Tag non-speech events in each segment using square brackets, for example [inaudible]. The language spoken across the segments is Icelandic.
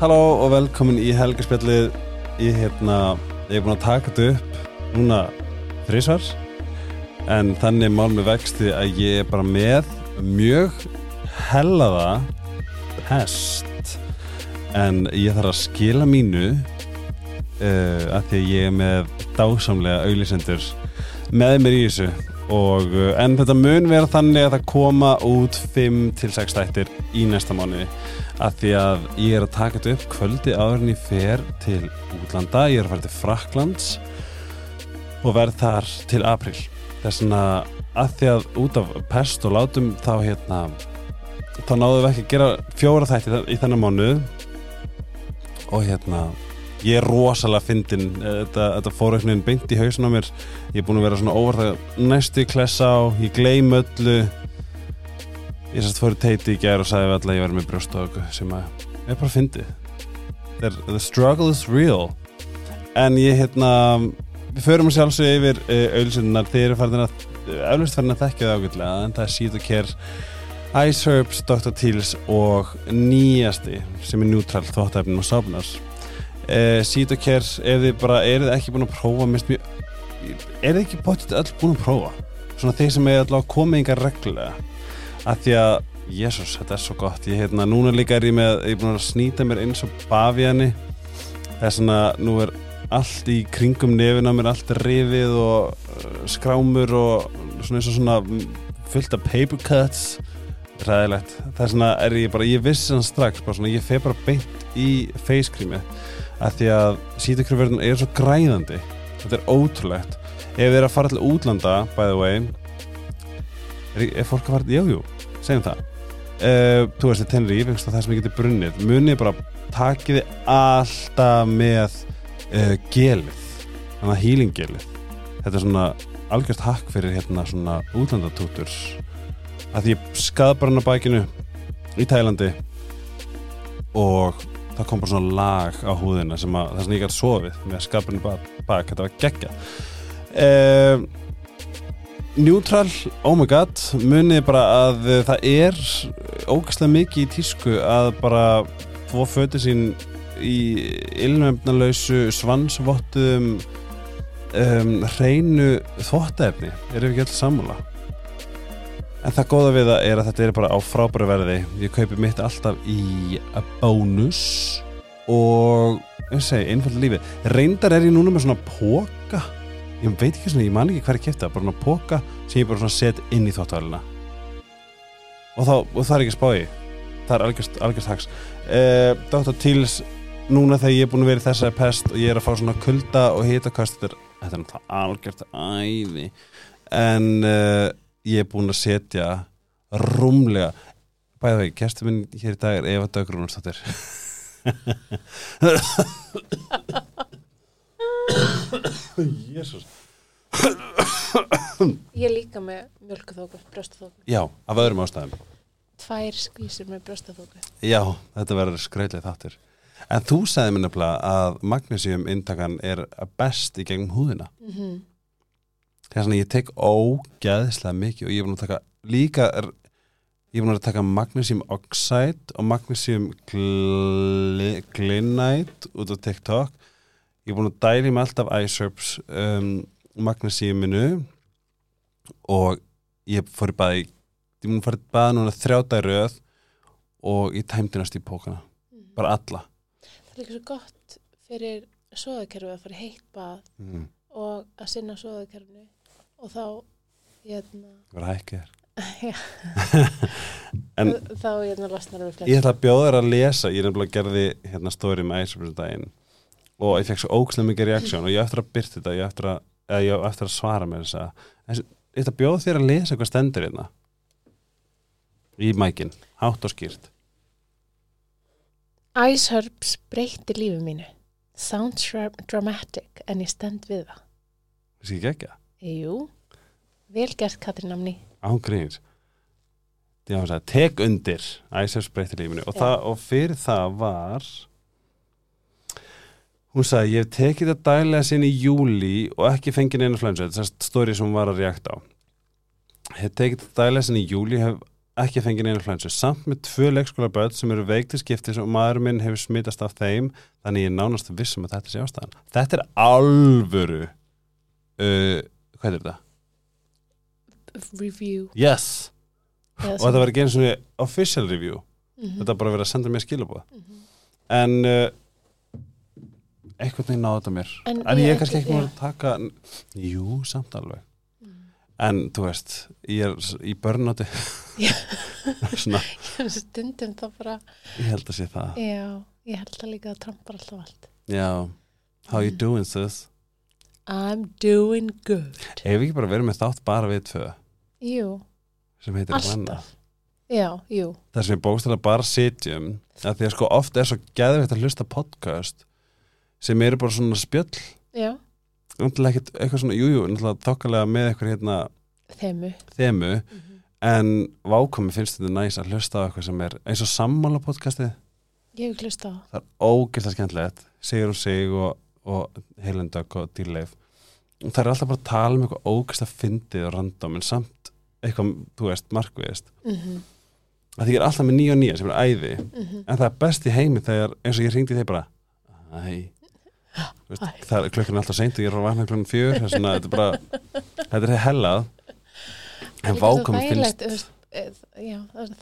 Halló og velkomin í helgarspjallið Ég, hérna, ég er búin að taka þetta upp núna þrísvar en þannig mál með vexti að ég er bara með mjög hellaða hest. En ég þarf að skila mínu uh, að því að ég er með dásamlega auðlisendur með mér í þessu. Og, uh, en þetta mun vera þannig að það koma út 5-6 þættir í næsta mánuði að því að ég er að taka þetta upp kvöldi áður en ég fer til útlanda, ég er að fara til Fraklands og verð þar til april þess vegna að því að út af pest og látum þá hérna þá náðum við ekki að gera fjóra þætti í þennan mánuð. Og hérna ég er rosalega fyndin þetta, þetta fór einhvern veginn beint í hausin á mér. Ég er búin að vera svona óvart næstu klessa á, ég gleym öllu ég sérst fór í teiti í gerð og sagði alltaf að ég var með brjóstóku sem að ég bara fyndi the struggle is real. En ég hérna við förum að sjálfsögja yfir uh, auðvilsinnar þeir eru farin að auðvilsst farin að þekkja það ágætlega en það er Seed Care Ice Herbs, Dr. Teals og nýjasti sem er neutral þvóttæfnin og sáfnar uh, Seed Care ef þið bara eru þið ekki búin að prófa mest mjög er þið ekki bóttið öll búin að prófa? Svona þeir sem er alltaf komið yngar reglulega að því að, jésús, þetta er svo gott. Ég hérna, núna líka er ég með ég er búin að snýta mér eins og bafiðanni það er svona, nú er allt í kringum nefina mér allt er rifið og uh, skrámur og svona eins og svona fullt af paper cuts. Ræðilegt, það er svona, er ég bara ég vissi hann strax, bara svona, ég feg bara beint í creami að því að sítakrifverðin er svo græðandi. Þetta er ótrúlegt. Ef þið er að fara til útlanda, by the way er, er fólk að fara, jájú segjum það. Uh, þú veist, þetta er það sem ég geti brunnið. Munið bara takiði alltaf með uh, gelið. Þannig að healing gelið þetta er svona algjörst hakk fyrir hérna svona útlandatútur að því ég skað bara hann á bækinu í Tælandi og það kom bara svona lag á húðina sem að það sem ég gæti sofið með skapinu bak, þetta var geggja eða uh, Neutral, oh my god munið bara að það er ógæslega mikið í tísku að bara få fötið sín í ilmefnalausu svansvottum um, hreinu þvottefni erum við ekki alls sammála? En það góða við það er að þetta er bara á frábæru verði. Ég kaupi mitt alltaf í bónus og ég segi, einfalda lífi reyndar er ég núna með svona póka ég veit ekki svona, ég man ekki hverja kæfti bara svona póka sem ég bara svona set inn í þóttavælina og, þá, og það er ekki spái það er algjörst, algjörst hags uh, Dr. Teals núna þegar ég er búin að vera í þessari pest og ég er að fá svona kulda og hitakast þetta er náttúrulega algjört æði. En uh, ég er búin að setja rúmlega bæða vegi, kerstum minn hér í dag er Eva Dögrúnarsdóttir [laughs] [laughs] [coughs] [coughs] [coughs] Jésús Ég líka með mjölkuþóku, brjóstaþóku Já, af öðrum ástæðum. Tvær skvísir með brjóstaþóku Já, þetta verður skræðlega þáttur. En þú sagði mér nefnilega að magnesium intakan er best í gegnum húðina. Mm -hmm. Þess vegna ég tek ógæðislega mikið og ég er búin að taka líka ég er búin að taka magnesium oxide og magnesium gl glinite út á TikTok ég er búin að dæli með alltaf iSerbs um, magnesíuminu og ég fór í baði ég er að fara í baði núna þrjáta röð og ég tæmdinast í pókana. Mm. bara alla. Það er líka svo gott fyrir soðakerfi að fara í heitt bað mm. og að sinna soðakerfni og þá hérna vera hækkið [laughs] [laughs] en þá lasnar við flest Ég ætla að bjóða þér að lesa. Ég er nefnilega að gerði hérna stóri með iSerbs daginn og ég fekk svo ógslega mikið reaksjón og ég eftir að byrta þetta ég eftir að, ég eftir að svara mér þess að að bjóða þér að lesa hvað stendur hérna. Í mækin, hátt og skýrt. Ice Herbs breytir lífið mínu. Sounds dramatic en ég stend við það. Þessi ekki ekki? Jú, vel gert Katrin Amni Ángríns Tek undir Ice Herbs breytir lífið mínu. Og, það, og fyrir það var Hún sagði, ég hef tekið þetta dælega sinni í júli og ekki fengið neina flensu, þetta er stóri sem hún var að reakta á. Ég hef tekið þetta dælega sinni í júli, hef ekki fengið neina influensu samt með tvö leikskóla börn sem eru veik til skiptis og maður minn hefur smitast af þeim þannig ég er nánast vissum að þetta sé ástæðan þetta er alvöru uh, hvað er þetta? review Yes! Eða og þetta var ekki eins og official review Mhm. þetta er bara verið að senda mér skilabóð Mhm. en uh, einhvern veginn náðu þetta mér. En en ég er kannski ekki múin að taka jú, samt alveg. Mhm. en þú veist, ég er í börnáti [laughs] stundum þá bara ég held að sé það. Já, ég held að líka að trampar alltaf allt. Já, how you Mm. doing sis? I'm doing good. Ef ekki bara verið með þátt bara við tvö? Jú, eitthvað alltaf. Já, jú, það sem ég bókstæðlega bara sitjum. Að því að sko oft er svo geðveitt að hlusta podcast sem eru bara svona spjöll. Já. Náttúrulega ekkert eitthvað svona, jújú, jú, náttúrulega þokkalega með eitthvað hérna þemu. þemu, Mhm. en vákomi finnst þetta næs að hlusta á eitthvað sem er eins og sammála podcastið, ég hef hlust á. Það er ógeðslega skemmtilegt. Sigur og Sig og, og Heilendök og Dýrleif og það er alltaf bara að tala um eitthvað ógeðslega fyndið og random en samt eitthvað, þú veist, markviðist mm -hmm. að því ég er alltaf með nýja og nýja sem er æði. Mhm. en það er best í heimi þegar eins og ég ringdi þeir bara æ Æ. það klukkan er alltaf seint og ég er að vakna klukkan fjör þetta er bara þetta er hellað. En vákomi finnst er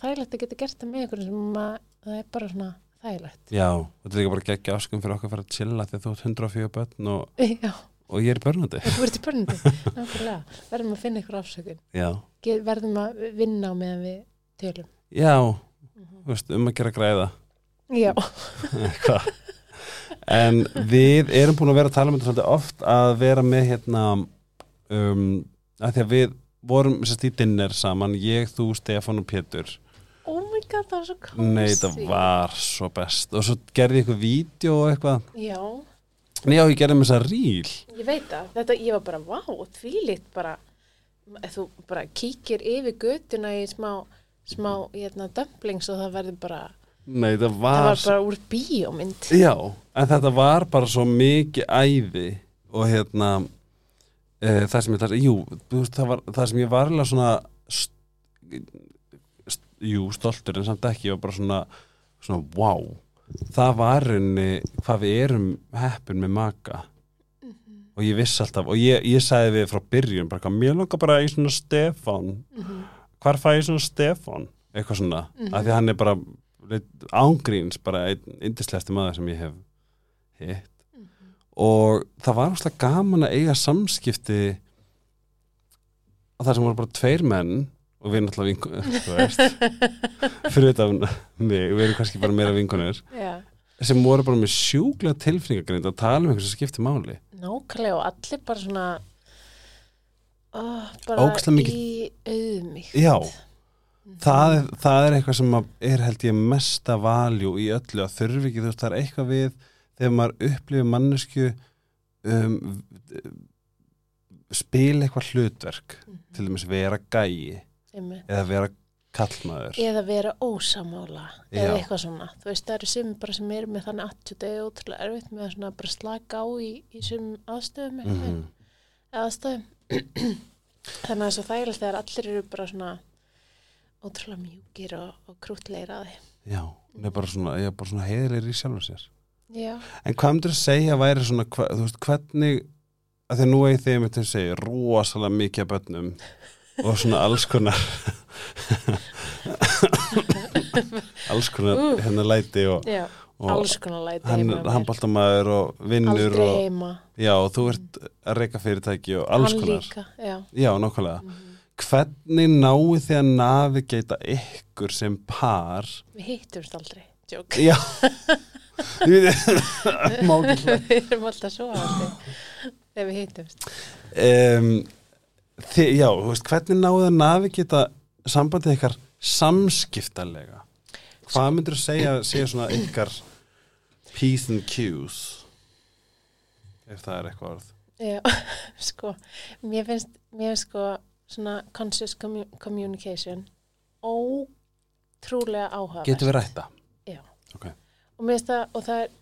þægilegt að geta gert það með ykkur sem að það er bara svona þægilegt. Já, þetta er líka bara geggja áskum fyrir okkar að fara að chilla þegar þú ert 104 börn og, [laughs] og ég er börnandi þú ert börnandi [laughs] nákvæmlega, verðum að finna ykkur afsökun. Já, Ge- verðum að vinna á meðan við tölum. Já þú veist, um að gera græða. Já, [laughs] Eitthvað. En við erum búin að vera að tala um þetta svolítið oft að vera með hérna um, að því að við vorum sérst í dinner saman, ég, þú, Stefán og Pétur. Oh my god, það var svo kósi Nei, það var svo best. Og svo gerði ég eitthvað vídeo og eitthvað. Já, Nei, já, ég gerði með þess að ríl ég veit það, þetta, ég var bara vá, þvílitt bara. Þú bara kíkir yfir götuna í smá, smá hérna, dömplings og það verður bara Nei, það það var, var bara úr bíómynd. Já, en þetta var bara svo mikið æði og hérna e, það sem ég það, jú, veist, það, var, það sem ég var alveg svona st, st, jú, stoltur en samt ekki, var bara svona svona, wow það var henni hvað við erum heppin með maka og ég vissi alltaf og ég, ég sagði við frá byrjun bara, mér langar bara í svona Stefán. Mhm. hvar fæ ég svona Stefán? Eitthvað svona, Mhm. af því að hann er bara ángríns, bara einn indislegasti maður sem ég hef hitt. Mhm. og það var úrslega gaman að eiga samskipti og það sem voru bara tveir menn og við náttúrulega vinkunir [laughs] þú veist fyrir þetta mig, við erum kannski bara meira vinkunir já, sem voru bara með sjúklega tilfinningagrind að tala um eitthvað sem skiptir máli. Nákvæmlega og allir bara svona oh, bara í auðmíkt Já, það er, það er eitthvað sem er held ég mesta valjú í öllu að þurfi ekki, þú veist, það er eitthvað við þegar maður upplifir mannesku um, spila eitthvað hlutverk til dæmis vera gæi Einmitt. eða vera kallmaður eða vera ósamála Já. eða eitthvað svona þú veist það eru sem bara sem eru með þannig attjúti eða ótrúlega erfitt með að bara slaka á í, í sem aðstöðum mm Mhm. aðstöðum [clears throat] þannig að svo þægilegt þegar allir eru bara svona ótrúlega mjúkir og, og krútlegir að Já, hún er bara svona, ég er bara svona heiðilegir í sjálfur sér. Því já, En hvað myndir að segja væri svona, hva, þú veist, hvernig að því að nú eigi þeim að segja rosalega mikið af börnum og svona alls konar [laughs] alls konar Úff. hérna læti og, já og alls konar læti hann er handbóltamaður og vinnur og, já, og þú ert að reyka fyrirtæki og alls hann konar. líka, já. Já, nákvæmlega. Mhm. Hvernig náu þið að navigata ykkur sem par? Við hittumst aldrei, tjók Já. [laughs] Við erum alltaf svo þegar við hittumst. Um, þið, já, veist, hvernig náðu að navigita sambandið ykkar samskiptalega? Hvað myndir þú segja, segja svona ykkar P's and Q's ef það er eitthvað orð? Já, [laughs] sko, mér finnst, mér finnst sko svona conscious commu communication ótrúlega áhuga. getur við rætta Já. Ok. Og það, og það er,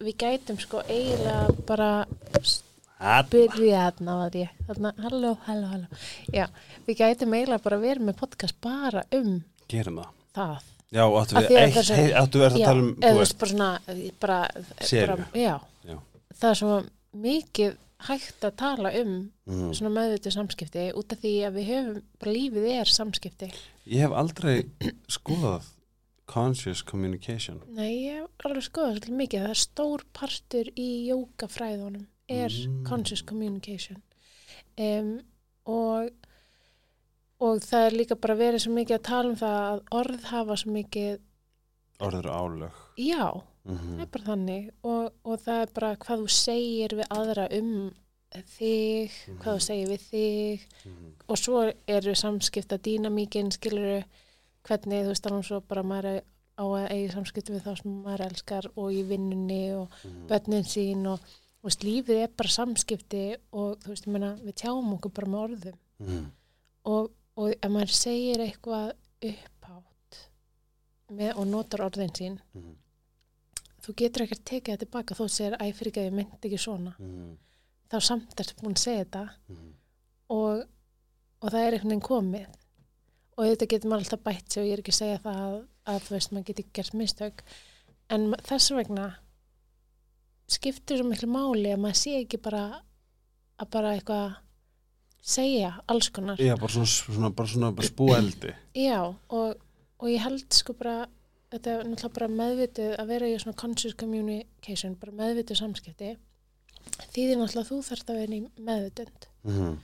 við gætum sko eiginlega bara At, byrja þarna var ég, þarna, halló, halló, halló. Já, við gætum eiginlega bara verið með podcast bara um Gerum það. það Já, áttu Af við eitt, áttu við að tala um, eða þú veist, bara svona bara, bara, já. Já. það er svo mikið hægt að tala um mm. svona meðvitu samskipti út af því að við höfum, bara lífið er samskipti ég hef aldrei skoðað conscious communication. Nei, ég hef alveg skoðað svolítið mikið það er stór partur í jókafræðunum er Mm. conscious communication um, og og það er líka bara verið svo mikið að tala um það að orð hafa svo mikið Orður álög. já, Mm það er bara þannig og, og það er bara hvað þú segir við aðra um þig, hvað þú segir við þig Mhm. og svo eru samskipta dýnamíkin, skilur hvernig þú veist alveg svo bara maður á að eigi samskipti við þá sem maður elskar og í vinnunni og Mhm. börnin sín og þú veist, lífið er bara samskipti og þú veist, ég meina, við tjáum okkur bara með orðum Mhm. og, og ef maður segir eitthvað upphátt með, og notar orðin sín Mhm. Þú getur ekkert tekið það tilbaka þó segir, æ, fyrir ekki að ég myndi ekki svona Mhm. þá samt ertu búin að segja þetta Mhm. og, og það er einhvern veginn komið og þetta getur maður alltaf bætt og ég er ekki að segja það að, að þú veist, maður getur gert mistök en þess vegna skiptir svo miklu máli að maður sé ekki bara að bara eitthvað segja alls konar Já, bara svona, svona, bara svona spúeldi. Já, og, og ég held sko bara þetta er náttúrulega bara meðvitið að vera í svona conscious communication, bara meðvitið samskipti þýðir náttúrulega að þú þarft að vera í meðvitund Mhm.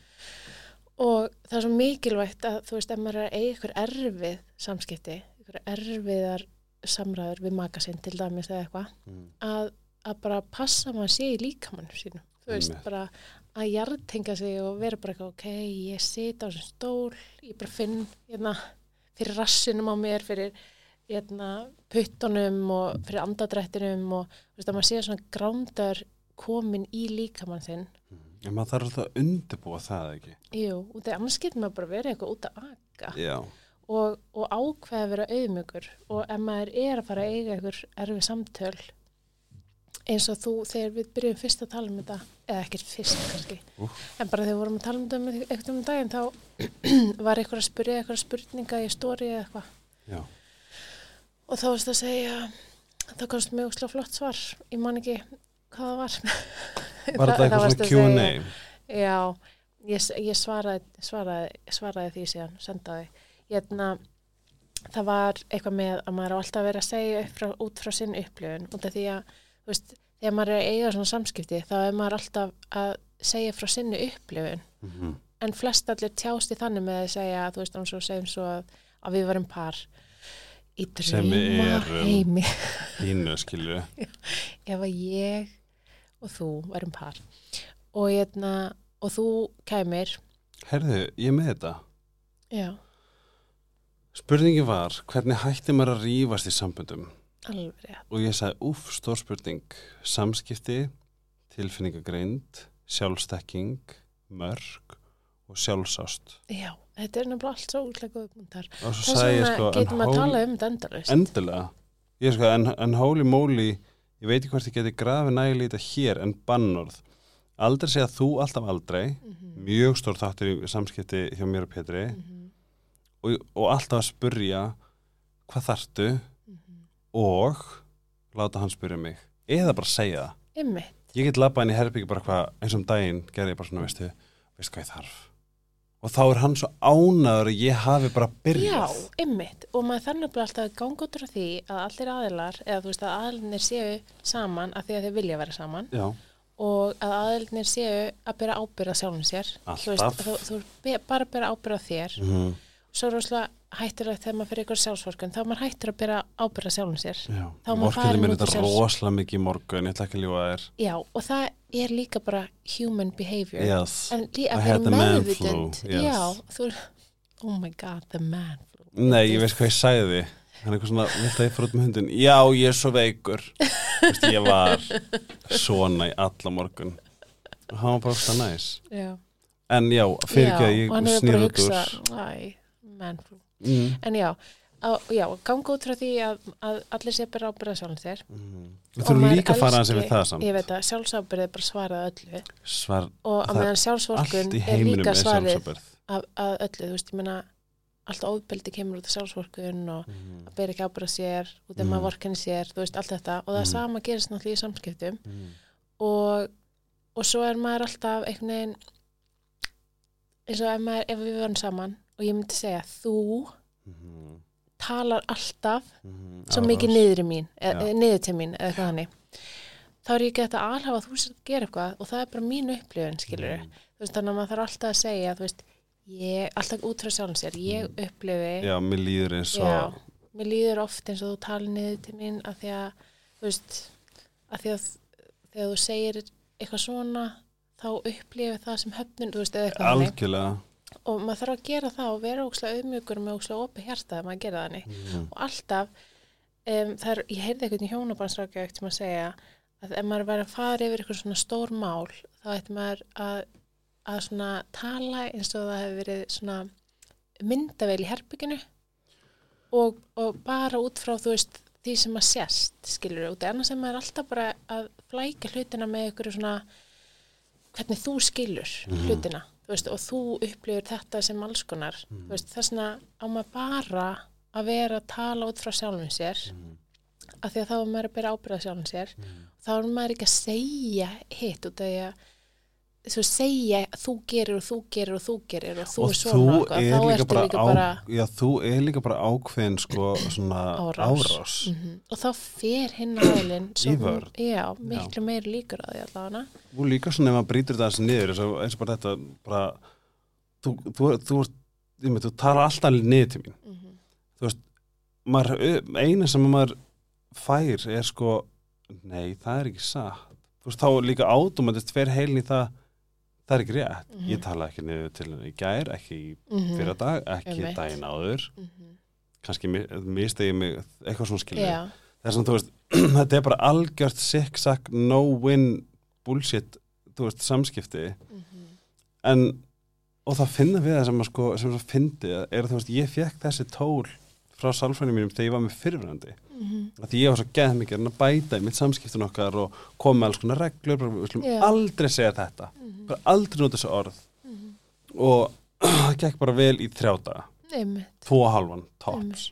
og það er svo mikilvægt að þú veist, ef maður er eiga ykkur erfið samskipti, ykkur erfiðar samræður við makasinn til dæmis eða eitthvað, Mhm. að, að bara passa að maður sé í líkamannu sínum þú veist, Einmitt. bara að jartenga sig og vera bara eitthvað, ok, ég sit á þessum stól, ég bara finn hérna, fyrir rassinum á mér fyrir puttunum og fyrir andadrættinum og þú veist, að maður sé svona grándar komin í líkamann þinn En maður þarf alltaf að undirbúa það, ekki? Jú, og það annars getur maður bara verið eitthvað út að Já. og, og ákveða að vera auðmjögur og ef maður er að fara að eiga einhver erfi samtöl eins og þú, þegar við byrjum fyrst að tala um þetta, eða ekkert fyrst kannski, Úff. en bara þegar við vorum að tala um þetta með eitthvað um daginn, þá [clears throat] var eitthvað að spyrja eitthvað spurninga í stóri eða eitthvað. Og þá varst að segja það komst mjög slá flott svar ég man ekki hvað það var Var þetta eitthvað [laughs] svona Q&A? Já, ég, ég svaraði, svaraði, svaraði því síðan, sendaði. Hérna, það var eitthvað með að maður alltaf vera að segja frá, út frá sinn upplifun, út af því að, veist, þegar maður er að eiga svona samskipti, þá er maður alltaf að segja frá sinni upplifun. Mhm. En flest allir tjást í þannig með að segja, þú veist, eins og segjum svo að, að við varum par í drauma erum. heimi. Þínu, skilju. [laughs] ef að ég og þú varum par og, hérna, og þú kæmir Herðu, ég með þetta. já, Spurningi var, hvernig hætti maður að rífast í samböndum? alveg Og ég sagði, úff, stór spurning. Samskipti, tilfinningagreind, sjálfstekking, mörg og sjálfsást. já, þetta er nefnilega allt svo punktar Og svo þess vegna sko, getum en að tala um þetta endalust Endilega. Ég sko, en, en holy moly, ég veit ekki hvort ég geti grafið nægilega í þetta hér en bannorð. Aldrei segja þú alltaf aldrei, Mhm. mjög stór þáttur í samskipti hjá mér og Petri Mhm, og, og alltaf að spurja hvað þartu mhm. og láta hann spurja mig. Eða bara segja það. Einmitt, Ég get labba inn í herbyggi bara hvað, eins og um daginn gerði ég bara svona, veistu, veistu hvað ég þarf. Og þá er hann svo ánaður að ég hafi bara já, byrjað. einmitt. Og maður þannig bara alltaf að ganga út frá því að allir aðilar, eða þú veist að aðilarnir séu saman að því að þeir vilja vera saman. Já, og að aðilarnir séu að byrja ábyrða sjálfum sér. Þú veist, Alltaf. þú, þú bara byrja ábyrða þér. Mm svo er rosalega hættilegt þegar maður fyrir ykkur sjálfsvorkun þá er maður hættur að byrja ábyrða sjálfum sér já. Er mér út úr þetta rosalega mikið morgun, ég ætla ekki að ljúa þér. já, og það er líka bara human behavior Yes. en lí, I að vera meðvitund yes. já, þú er oh my god, the man flu Nei, ég veist hvað ég sagði. Hann er eitthvað svona, vilt að ég fór út með hundin? Já, ég er svo veikur. Vist, ég var svona í alla morgun. Og hann var bara það næs. já, En já, fyrir ekki að ég bara út úr. Flu Mm. en já, á, já, ganga út frá því að, að allir sé bara ábyrða sjálfum sér Mm. Við Og þurfum líka að fara hans elski- yfir það samt. ég veit að sjálfsábyrði er bara svarað öllu Svar, og að Það meðan sjálfsvorkun er líka svarið að, að öllu, þú veist, ég meina alltaf ofbeldi kemur út af sjálfsvorkun og Mhm. að bera ekki ábyrða sér út af Mhm. maður vorkenni sér, þú veist, allt þetta og það Mhm. sama gerist náttúrulega í samskiptum Mhm. og, og svo er maður alltaf einhvern veginn eins og ef, maður, ef við varum saman og ég myndi segja þú Mhm. talar alltaf Mhm. svo Árás. mikið niður mín, e, Já. niður til mín eða eitthvað hannig þá er ég ekki þetta alhafa að þú sér að gera eitthvað og það er bara mín upplifun skilur þú veist þannig að maður þarf alltaf að segja veist, ég, alltaf út frá sjálfum sér ég upplifi, Mhm. Já, mér líður eins Já. og mér líður oft eins og þú talir niður til mín að því að þú veist, að því að þegar þú segir eitthvað svona þá upplifi það sem höfnun, þú veist, eða eitthvað algjörlega og maður þarf að gera það og vera ókslega auðmjögur með ókslega hjarta þegar maður gera þannig Mhm. og alltaf um, það er, ég heyrði eitthvað í hjónabansrákja ekkert sem að segja að ef maður væri að fara yfir eitthvað svona stór mál þá ætti maður að, að svona tala eins og það hefur verið svona myndavel í herbygginu og, og bara út frá þú veist því sem að sést skilur út, annars sem maður er alltaf bara að flækja hlutina með eitthvað svona hvernig þú skilur Mhm. hlutina þú veist, og þú upplifur þetta sem alls konar Mhm. þú veist, þess vegna á maður bara að vera að tala út frá sjálfum sér Mhm. af því að þá er maður að byrja ábyrða sjálfum sér Mhm. þá er maður ekki að segja hitt út af því að þú segja þú gerir og þú gerir og þú gerir og þú og er svona er þá líka ertu bara, líka á, bara já, þú er líka bara ákveðin sko svona Árás. árás, Mhm. og þá fer hinn vörn. já, miklu meiri líkur að því allavega og líka svona ef maður brýtur þetta aðeins niður eins og, eins og bara þetta bara, þú, þú, þú, þú, tala alltaf niður til mín mm -hmm. þú veist, maður, eina sem maður fær er sko nei, það er ekki satt þú veist, þá líka átumættist fer heilin í það það er ekki rétt, Mhm. ég tala ekki niður til í gær, ekki í mm fyrra dag ekki daginn áður. -hmm. kannski mistegi mig eitthvað svona skilur já, þess að þú veist, [clears throat] þetta er bara algjört sick-sack, no-win bullshit, þú veist, samskipti. Mm -hmm. en og það finna við það sem að sko sem að fyndi, er þú veist, ég fekk þessi tól frá sálfræðinu mínum þegar ég var með fyrirverandi að því ég var svo geð mikið að bæta í mitt samskiptun okkar og koma með alls konar reglur bara, við slum Já. aldrei segja þetta. Bara aldrei nota þessu orð. Og [clears throat] það gekk bara vel í þrjá daga. Einmitt, tvo halvan, tops.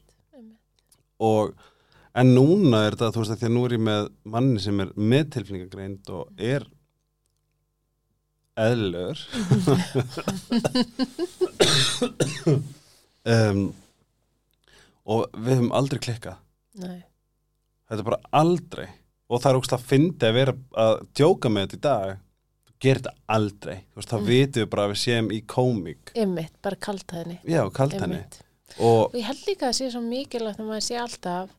Og en núna er þetta, þú veist, að því að nú er ég með manni sem er með tilfinningagreind og er eðlur um, [laughs] [laughs] og við höfum aldrei klikkað. Nei, þetta er bara aldrei. Og það er ógst að fyndi að vera að djóka með þetta í dag. Þú gerir þetta aldrei. Þú veist, þá Mm. vitum við bara að við séum í komik einmitt, bara kalta henni. Já, kalt henni. Og og ég held líka að það sé svo mikilvægt að maður sé alltaf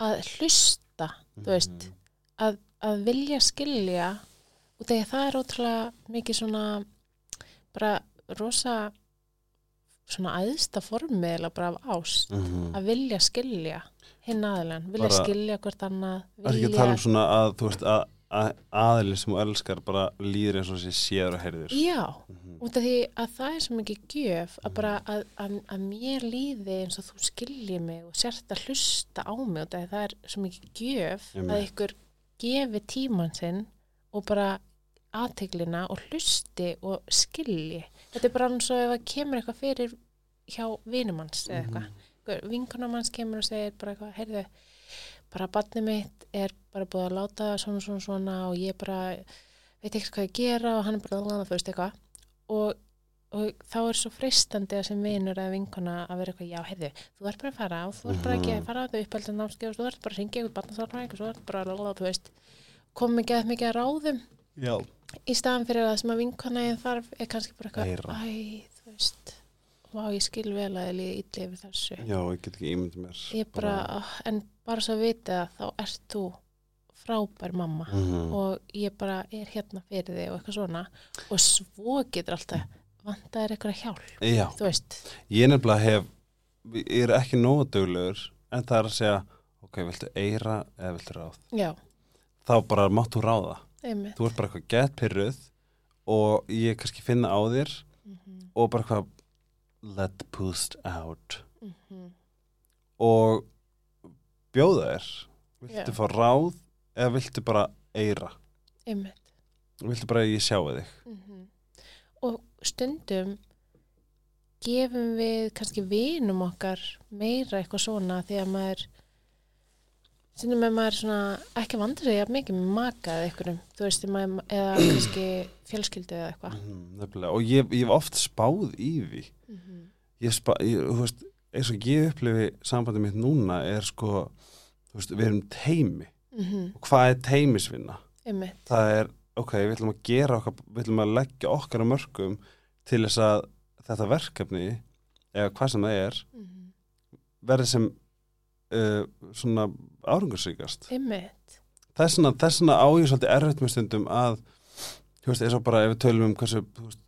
að hlusta þú veist, Mhm. að, að vilja skilja. Og þegar það er ótrúlega mikið svona bara rosa svona æðsta formið eða bara af ást Mhm. að vilja skilja hinn aðilan, vilja Bara- skilja hvort annað Það er ekki að tala um svona að þú veist að, að aðilin sem þú elskar bara líður eins og þessi séður og heyrður já, Mhm. út af því að það er svo mikið gjöf að bara að, að, að mér líði eins og þú skilji mig og sért að hlusta á mig út af því það er svo mikið gjöf Einmitt. að ykkur gefi tíman sinn og bara aðteglina og hlusti og skilji þetta er bara eins og ef það kemur eitthvað fyrir hjá vinumanns eða eitthvað. Vinkunamanns kemur og segir bara eitthvað, heyrðu bara barnið mitt er bara búið að láta svona svona svona og ég bara veit ekkert hvað ég gera og hann er bara að þú veist eitthvað. Og, og þá er svo freistandi að sem vinur eða vinkuna að vera eitthvað, já, heyrðu, þú ert bara að fara og þú ert bara ekki að fara að þau uppelda námskeið og þú ert bara að ringja ykkur barnasalfræðing og þú ert bara að, þú veist, komið ekki að mikið að ráðum Já, í staðan fyrir að það sem að vinkona þarf er kannski bara eitthvað, æ, þú veist vá, ég skil vel að ég líði illa yfir þessu. Já, ég get ekki ímyndið mér. Ég bara, ah, en bara svo að vita það þá ert þú frábær mamma Mhm. og ég bara er hérna fyrir þig og eitthvað svona. Og svo getur alltaf vantaðir eitthvað hjálp, Já, þú veist. Ég nefnilega hef ég er ekki nógu duglegur en það er að segja ok, viltu eira eða viltu ráð? Já, þá bara máttu ráða einmitt. Þú ert bara eitthvað gett pyrruð og ég kannski finna á þér mm og bara eitthvað let the poost out. -hmm. og bjóða þér. Viltu Já. fá ráð eða viltu bara eira einmitt. Viltu bara að ég sjáu þig? Mm og stundum gefum við kannski vinum okkar meira eitthvað svona því að maður Sýnum með maður svona ekki vandur sig jafn mikið með maka eða einhverjum, þú veist, maður, eða [clears throat] kannski fjölskyldu eða eitthvað. Mhm, nefnilega. og ég, ég hef oft spáð í því Mm ég, spa, ég, þú veist, eins og ég upplifi sambandið mitt núna er sko þú veist, við erum teimi -hmm. og hvað er teimisvinna? Einmitt. það er, ok, við ætlum að gera okkar, við ætlum að leggja okkar á mörgum til þess að þetta verkefni eða hvað sem það er Mm -hmm. verði sem uh, svona árangursríkast. Einmitt. þessna, þessna á ég svolítið erfitt með stundum að þú veist, eins og bara ef við tölum um hversu, veist,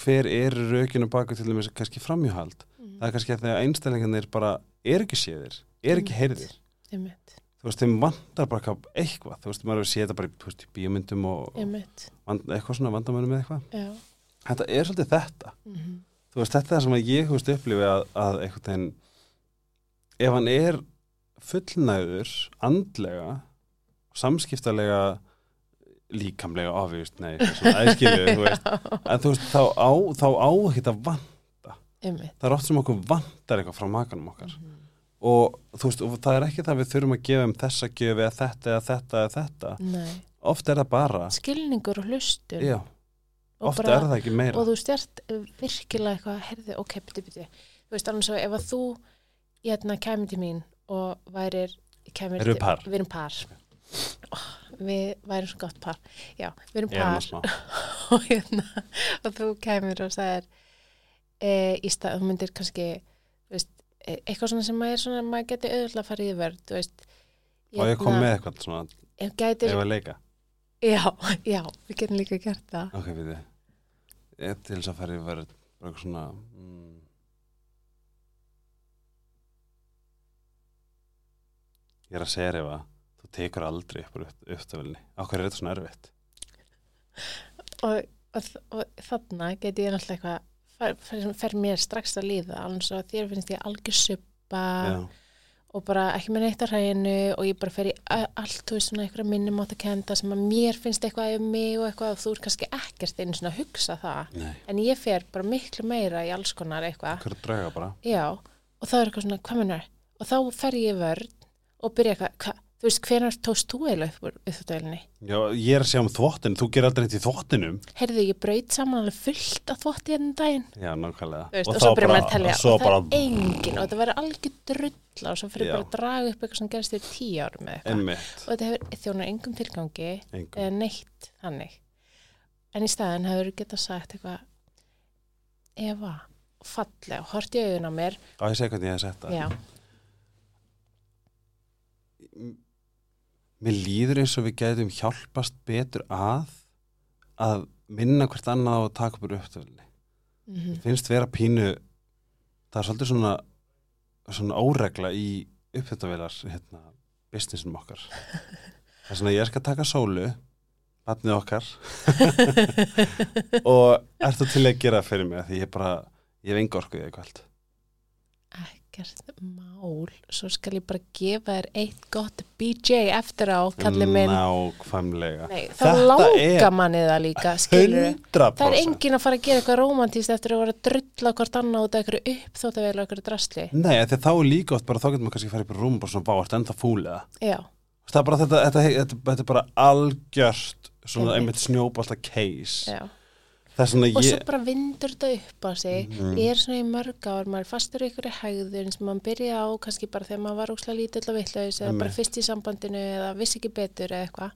hver er raukinu baka til dæmis kannski framhjóhald Mm. Það er kannski að þegar einstælingarnir bara er ekki séðir, er ekki heyrðir. Einmitt. þú veist, þeim vantar bara eitthvað, þú veist, maður hefur séð þetta bara veist, í bíómyndum og, vand, eitthvað svona vandamönnum með eitthvað. Já. þetta er svolítið þetta. Mm -hmm. þú veist, þetta er það sem að ég, þú veist, upplifi að, að veginn ef hann er fullnæður andlega samskiptalega líkamlega ofist, nei, svona veist, [laughs] en þú veist, þá á, þá á ekki að vanta Einmitt. það er oft sem okkur vantar eitthvað frá makanum okkar Mhm. og þú veist, og það er ekki það að við þurfum að gefa um þessa gjöfi eða þetta eða þetta eða þetta Nei. oft er það bara, Skilningur og hlustun. já, og oft bara- er það ekki meira og þú stjart virkilega eitthvað herði, ok, byrju, byrju þú veist, annars svo ef að þú hérna kæmi til mín og værir Erum við til- par? við erum par. Oh, við værum svo gott par. Já, við erum Ég er par. [laughs] og hérna og þú kæmir og sagðir e, í stað, þú myndir kannski veist, e, eitthvað svona sem maður svona maður geti auðvitað að fara í vörð þú veist og ég kom með eitthvað svona, ef ef að leika? Já, já, við getum líka gert það. Ok, við þið ég til þess að fara í verð eitthvað svona mm, ég er að segja ef að þú tekur aldrei upp úr upptöfulni okkur er þetta svona erfitt? Og, og, og þarna geti ég náttúrulega eitthvað fer, fer, fer mér strax að líða alveg svo að þér finnst ég algjör suppa og bara ekki með neitt á hræðinu og ég bara fer í allt þú veist svona einhverja minnum átt að kenda sem að mér finnst eitthvað um mig og eitthvað og þú er kannski ekkert einu svona að hugsa það. Nei, en ég fer bara miklu meira í alls konar eitthvað. Og þá er eitthvað svona hvað minnar og þá fer ég í vörn og byrja eitthvað hva, þú veist hvenar tókst þú eiginlega upp úr uppþjóðvelinni já, ég er að segja um þvottin, þú gerir aldrei neitt í þvottinum. Heyrðu ég braut saman fullt af þvotti hérna um daginn. Já, nákvæmlega. Þú veist, og, svo byrjar bara- að telja og og það bara, er engin og þetta verður algjör drulla og svo fyrir Já. bara að draga upp eitthvað sem gerist fyrir tíu árum eða eitthvað. Og þetta hefur þjónar engum tilgangi engum. eða neitt þannig. En í staðin hefur getað sagt eitthvað Eva, fallega og hort í augun á mér. Á ég segi hvernig ég hef sett það mér líður eins og við gætum hjálpast betur að að minna hvert annað að taka upp úr upptöfulni mm finnst vera pínu það er svolítið svona svona óregla í upptöftavelar hérna, businessinum okkar. [laughs] Það er svona ég skal taka sólu batnið okkar. [laughs] Og ertu til að gera fyrir mig? Því ég bara, ég hef enga orku í það kvöld ekkert mál. Svo skal ég bara gefa þér eitt gott BJ eftir á kallið minn. Nákvæmlega. Nei, þá langar manni það líka skilur 100% Það er enginn að fara að gera eitthvað rómantíst eftir að vera að drulla hvort annað út af eitthvað uppþóttavél og eitthvað drasli. Nei, þá er líka oft bara, þá getur maður kannski að fara upp í rúm bara svona bá, ertu enda fúl eða? Já, það er bara þetta, þetta, þetta, þetta er bara algjört svona Einmitt. einmitt snjóbalta case. Já. Og svo ég bara vindur þetta upp á sig. Mhm. Ég er svona í mörg ár, maður er fastur í einhverju hegðun sem maður byrja á kannski bara þegar maður var ókslega lítill og vitlaus eða bara fyrst í sambandinu eða vissi ekki betur eða eitthvað.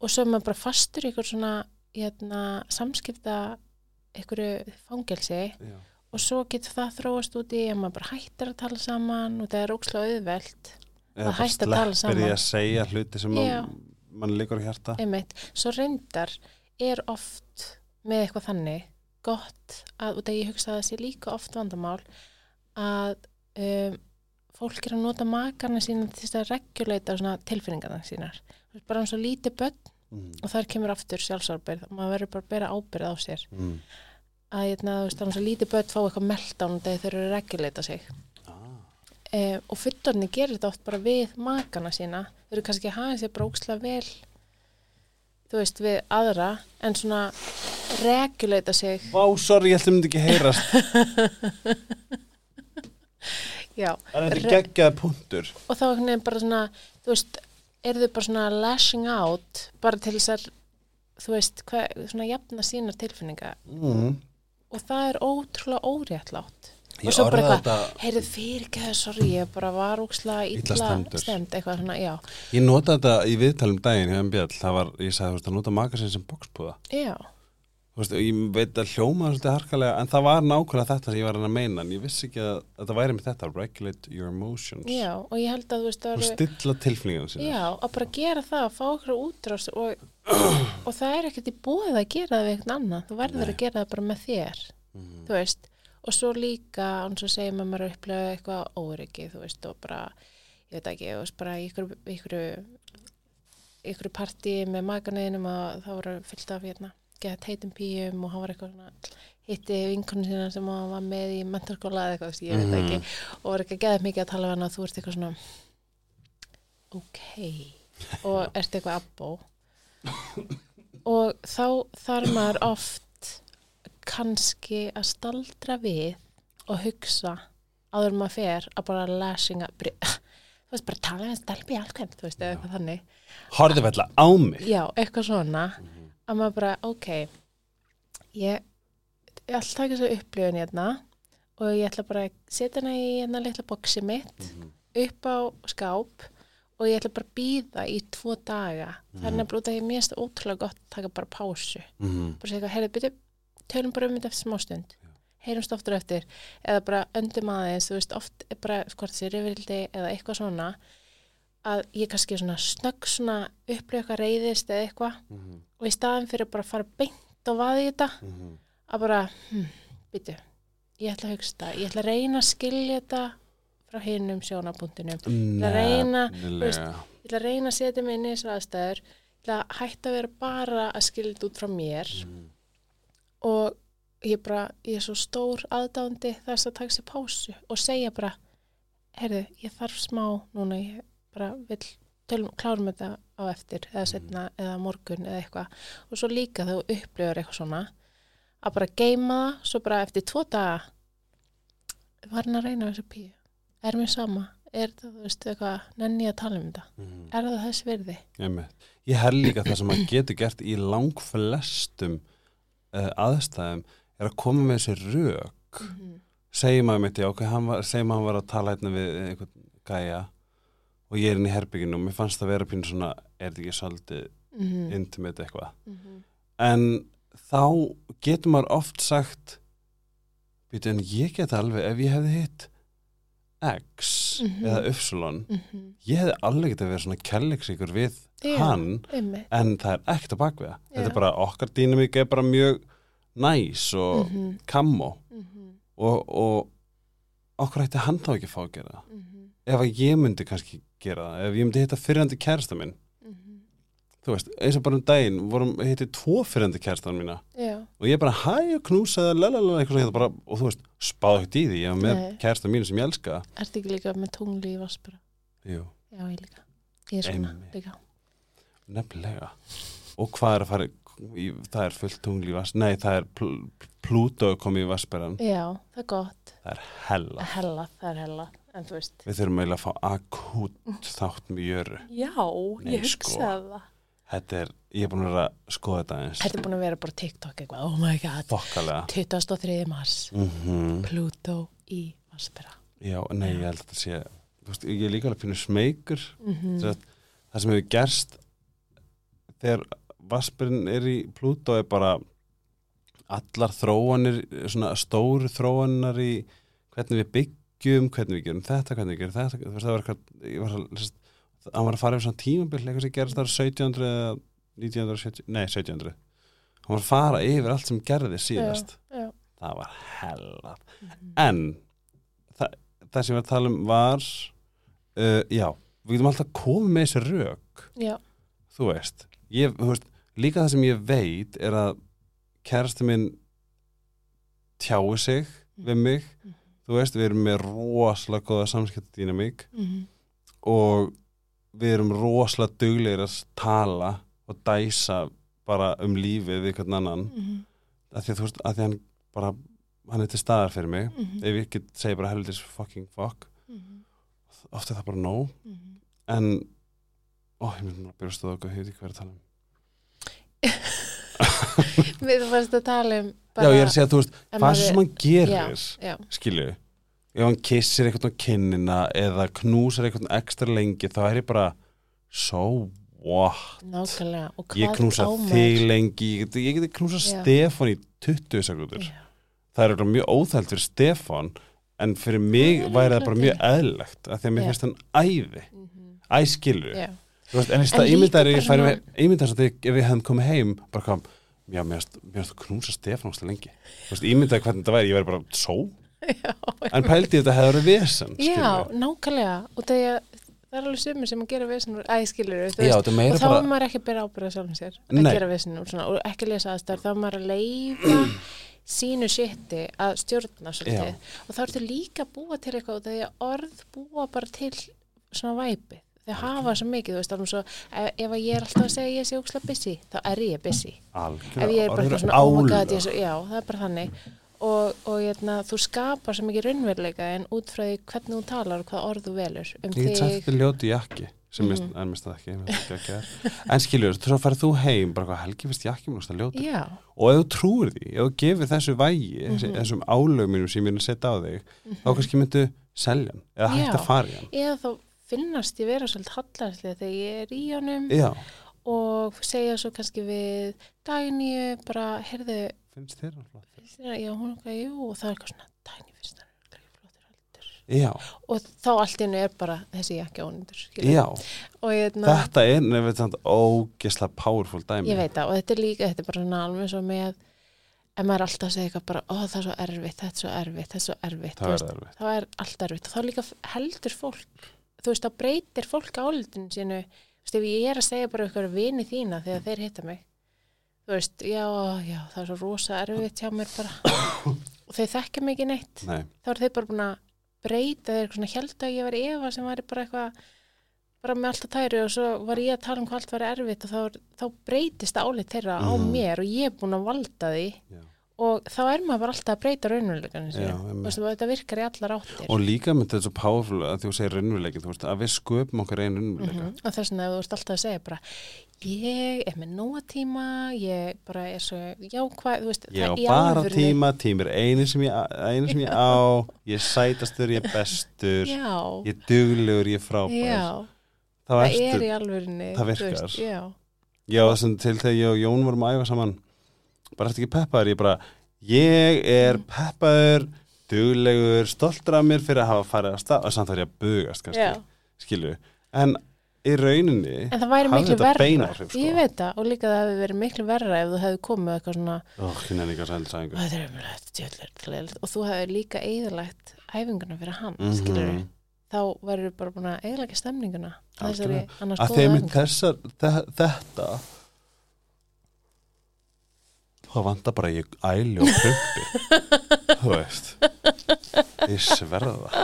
Og svo er maður bara fastur í einhverju svona hérna, samskipta einhverju fangelsi Já. og svo getur það þróast út í að maður bara hættir að tala saman og það er ókslega auðvelt. eða Það bara hætti að tala sleppir því saman. að segja hluti sem mann man líkur einmitt, svo reyndar er oft með eitthvað þannig gott að, og það ég hugsa að það sé líka oft vandamál að um, fólk er að nota makarna sína til þess að reguleita svona tilfinningarna sínar bara eins og lítið börn mm. og þar kemur aftur sjálfsarbyrð maður verður bara að bera ábyrð á sér Mm. að hérna, þú veist, eins og lítið börn fá eitthvað meltdown þegar þeir eru að reguleita sig Ah. um, og fullorni gerir þetta oft bara við makana sína þau eru kannski að hafa sér bróksla vel þú veist, við aðra en svona reguleita sig. Vá, sorry, ég ætlum ekki heyrast. [laughs] Já, Það er þetta geggjaði punktur. Og þá veginn bara svona þú veist, eru þau bara svona lashing out bara til þess að þú veist, hvað, svona jafna sínar tilfinninga mm. og það er ótrúlega óréttlátt Ég og svo bara eitthvað, þetta- heyrðu fyrir ekki það, sorry, ég bara var úkslega Illa stemd, eitthvað svona, já, Ég nota þetta í viðtalum daginn hjá MBL, það var, ég sagði, þú veist, að nota makasinn sem boxpúða. já, veist, ég veit að hljóma svolítið harkalega, en það var nákvæmlega þetta sem ég var að að meina, en ég vissi ekki að þetta væri með þetta, regulate your emotions. já, og ég held að þú veist, það eru stilla tilfinningum sinni. Já, að bara gera það, að fá okkur útrás og, og það er ekkert í búið að gera það að og svo líka, eins og segir maður maður upplega eitthvað óryggi, þú veist og bara, ég veit ekki, þú veist bara ykkur, ykkur, ykkur partí með maganeginum að það voru fyllt af hérna, gett heitum píum og hann var eitthvað svona hitti vinkonu sína sem hann var með í mentarskóla eða eitthvað, ég veit ekki. Og var ekki að geða mikið að tala við hann og þú ert eitthvað svona ok. Og ert eitthvað abbó [laughs] og þá þarf maður oft kannski að staldra við og hugsa áður maður fer að bara læsinga [laughs] þú veist bara tala við stelpi allkvæmt þú veist eða eitthvað þannig. Horfðu vel á mig. já, eitthvað svona að maður bara, ok ég, ég ætla að taka þessu upplifun hérna og ég ætla bara að setja hana í hérna litla boxi mitt upp á skáp og ég ætla bara að býða í tvo daga. Það er nefnilega út að ég mérst ótrúlega gott að taka bara pásu. Mhm. bara segja eitthvað, heyrðu, byrju, tölum bara um þetta eftir smástund heyrumst oftur eftir. Eða bara öndum aðeins, þú veist, oft er bara hvort sér yfirildi eða eitthvað svona að ég kannski svona snögg svona eitthvað reyðist eða eitthvað. Mhm. og í staðin fyrir bara að fara beint og vaði þetta Mhm. að bara, hm, byrju ég ætla að hugsa þetta, ég ætla að reyna að skilja þetta frá hinum sjónapunktinum ætla að reyna, veist, ég ætla að reyna að setja mig inn í þessu aðstæður. Ég ætla að hætta að vera bara að skilja þetta út frá mér. Mhm. Og ég bara, ég er svo stór aðdándi þess að taka sér pásu og segja bara, heyrðu, ég þarf smá núna, ég bara vil tölum, klárum þetta á eftir eða setna, eða morgun eða eitthvað. Og svo líka þegar þú upplifur eitthvað svona að bara geima það, svo bara eftir tvo daga var hann að reyna þessu píu? Er mér sama, er það, þú veist, eitthvað nenni að tala um þetta, Mhm. er það þess virði? Einmitt. Ég held líka það sem maður getur gert í langflestum uh, aðstæðum er að koma með þessi rök mm -hmm. segjum maður mitt, já, ok, hann var, segjum maður hann var að tala hérna við einhvern gæja og ég er inn í herbygginu og mér fannst það vera pínu svona, er þetta ekki svolítið Mm -hmm. intimate eitthvað Mm -hmm. en þá getur maður oft sagt býtu en ég get alveg ef ég hefði hitt X Mhm. eða Upsilon Mm ég hefði alveg getað verið svona kærleiksíkur við Já. hann -hmm. en það er ekkert að baka það þetta er bara okkar dýnamík er bara mjög næs og Mhm. kammo Mm -hmm. og, og okkur ætti hann þá ekki að fá að gera Mm -hmm. ef að ég myndi kannski gera það ef ég myndi hitta fyrrandi kærasta minn Mhm. þú veist, eins og bara um daginn vorum hitti tvo fyrrandi kærastan mína Já, og ég bara hæ og knúsaði lalalala eitthvað svona bara, og þú veist, spáði ekkert í því ég var með Nei. kærasta mínu sem ég elska ertu ekki líka með tungli í vaspura? Jú, Já, ég líka. Ég er svona Einmitt. líka. nefnilega og hvað er að fara í, það er fullt tungli í vas nei, það er pl Plútó komið í vasperan Já, það er gott. það er hella Hella, það er hella. En þú veist. við þurfum eiginlega að fá akút þátt með jöru Já, Nei, sko. það. Þetta er, ég er búin að vera að skoða þetta eins Þetta er búin að vera bara TikTok eitthvað. Oh my god. þokkalega 23. mars. mm Pluto í vaspura. já, nei, ég held að þetta sé þú veist, ég er líka alveg pínu smeykur Mm -hmm. Það sem hefur gerst þegar Vaspurinn er í Plútó er bara allar þróanir svona stóru þróanar í hvernig við byggjum, hvernig við gerum þetta hvernig við gerum þetta þú veist, það var eitthvað, ég var að, lest, hann var að fara yfir svona tímabil eitthvað sem gerist þar 1700 eða 1970, nei 1700 hann var að fara yfir allt sem gerði síðast Já, já. það var hella Mhm. en það, það sem ég var að tala um var uh, já, við getum alltaf komið með þessi Já, þú veist, ég, þú veist líka það sem ég veit er að kærasti minn tjái sig við mig Mhm. þú veist, við erum með rosalega góða samskiptadýnamík Mhm. og við erum rosalega duglegir að tala og dæsa bara um lífið við hvern annan Mhm. að því að þú veist, að því að hann bara hann er til staðar fyrir mig Mhm. ef ég get segja bara helvitis fucking fuck Mhm. oft er það bara nóg Mhm. en, ó, ég myndi að byrja að stóða okkur, veit ekki er að tala um [laughs] Við fannst að tala um Já, ég er að segja, þú veist, hvað sem hann gerir Já, skilju, ef hann kissir eitthvað á kinnina eða knúsar eitthvað ekstra lengi, þá er ég bara so what? Ég knúsa þig lengi ég geti, ég knúsa Já. Stefán í 20 sekundur Já. það er mjög óþælt fyrir Stefán en fyrir mig væri það bara mjög eðlilegt af því að mér finnst hann æði. Æskilur. Já. Þú veist, en ég svona- ímyndar að ef við hefum komið heim bara kom, mér finnst- þú knúsa Stefán óslega lengi. Veist, ímyndar hvernig þetta væri, ég væri bara Já, en pældi þetta hefur verið vesen Já, nákvæmlega. Og það er, það er alveg sumir sem að gera vesen úr æskilur er og þá er bara maður ekki að byrja ábyrða sjálfum sér að gera vesen úr svona og ekki lesa aðstæður. Þá er maður að leifa [clears throat] sínu shiti að stjórna svolítið. Já. og þá ertu líka að búa til eitthvað og þegar orð búa bara til svona væpi þau hafa svo mikið, þú veist, alveg svo ef, ef ég er alltaf að segja ég sé ókslega busy þá er ég busy. Algjörlega ef ég er bara svona oh my god, ég er svo, já, það er bara þannig og, og hérna, þú skapar svo mikið raunveruleika en út frá því hvernig þú talar og hvað orð þú velur um Ég sagt þig ljóti jakki sem Mhm. mm. mist það ekki, ekki að en skilur, þú þú heim bara hvað helgi finnst jakki mér það ljóti já, og ef þú trúir því, ef þú gefur þessu vægi þessi, Mhm. þessum álögminum sem ég er að setja á þig þá kannski myndu selja hann eða hægt að fara hann. Eða þá finnast ég vera svolítið hallarslega þegar ég er í honum Já, og segja svo kannski við dagníu bara, heyrðu, finnst þér hann flott já, hún er eitthvað, jú, og það er eitthvað svona, dagníu finnst þér örugglega ekki flottur heldur. Já, og þá allt í hennu er bara þessi jakki ónundur, hérna, þetta er nefnir þetta ógesla powerful dæmi. Ég veit það, og þetta er líka, þetta er bara svona alveg svo með ef maður er alltaf að segja eitthvað bara, ó það er svo erfitt, þetta er svo erfitt, þetta er svo erfitt, það er erfitt. þá er allt erfitt. Og þá líka heldur fólk þú veist, þá breytir fólk álitinu sínu. Þú veist, ef ég er að segja bara ykkur vini þína þegar þeir hitta mig þú veist, já, já, það er svo rosa erfitt hjá mér bara. Og þeir þekkja ekki neitt. Nei, þá er þeir bara búin að breyta þeir eitthvað svona held að ég var Eva sem var bara eitthvað bara með alltaf tæru og svo var ég að tala um hvað allt var erfitt og þá, er- þá breytist álit þeirra á Mhm. mér og ég er búin að valda því. Já og þá er maður bara alltaf að breyta Já, og þetta virkar í allar áttir Og líka með þetta svo powerful að þú segir raunveruleikin, þú veist, að við sköpum okkar einu raunveruleika. Mhm. og þess vegna þú ert alltaf að segja bara ég er með nóa tíma ég bara er svo jákvæð þú veist, Ég á það bara tíma, tímir einu sem ég, einu sem ég á, [laughs] ég er sætastur, ég er bestur, já, ég er duglegur, ég er frábær. já, það ertu, er í alvörinni það virkar. já, ég var þessum til þegar ég og Jón vorum að æfa saman, bara eftir ekki peppaður, ég bara, ég er Mm. peppaður, duglegur, stoltur af mér fyrir að hafa farið að stað, og samt var ég að bugast, skilju. En í rauninni, en það væri miklu þetta verra bein áhrif, sko. ég veit það og líka það hefði verið miklu verra ef þú hefði komið eitthvað svona þetta er umrætt, djöðlega og þú hefði líka eðalagt æfinguna fyrir hann, mm Mhm. skilur þá verður bara búin að eðalega stemninguna að þeim æfingu. þessar, þe- þetta þá vantar bara ég æli og prumpi [laughs] þú veist. Ég sverða það.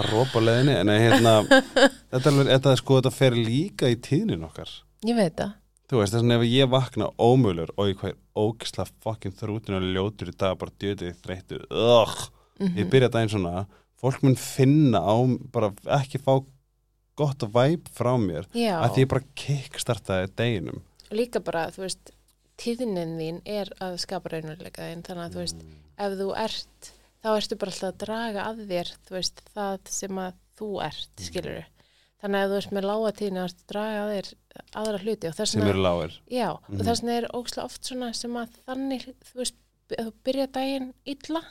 Er rópa á leiðinni. En hérna, þetta, er, alveg- þetta, er sko, þetta fer líka í tíðnin okkar. Ég veit það. Þú veist, þess að ef ég vakna ómögulegur og ég hvað er ógisla fokkin þrútin og ljótur í dag bara djötið þreyttur ugh, Mhm. ég byrja daginn svona. Fólk mun finna á bara ekki fá gott væp frá mér Já, að því ég bara kickstartaði deginum. Líka bara, þú veist, tíðnin þín er að skapa raunveruleika þín, þannig að þú veist, ef þú ert, þá ertu bara alltaf að draga að þér, þú veist, það sem að þú ert, Mm. skilur Þannig að þú veist, með lága tíðni að draga að þér aðra hluti og þess vegna, já, og Mhm. þess vegna er ókslega oft svona sem að þannig, þú veist, þú byrja daginn illa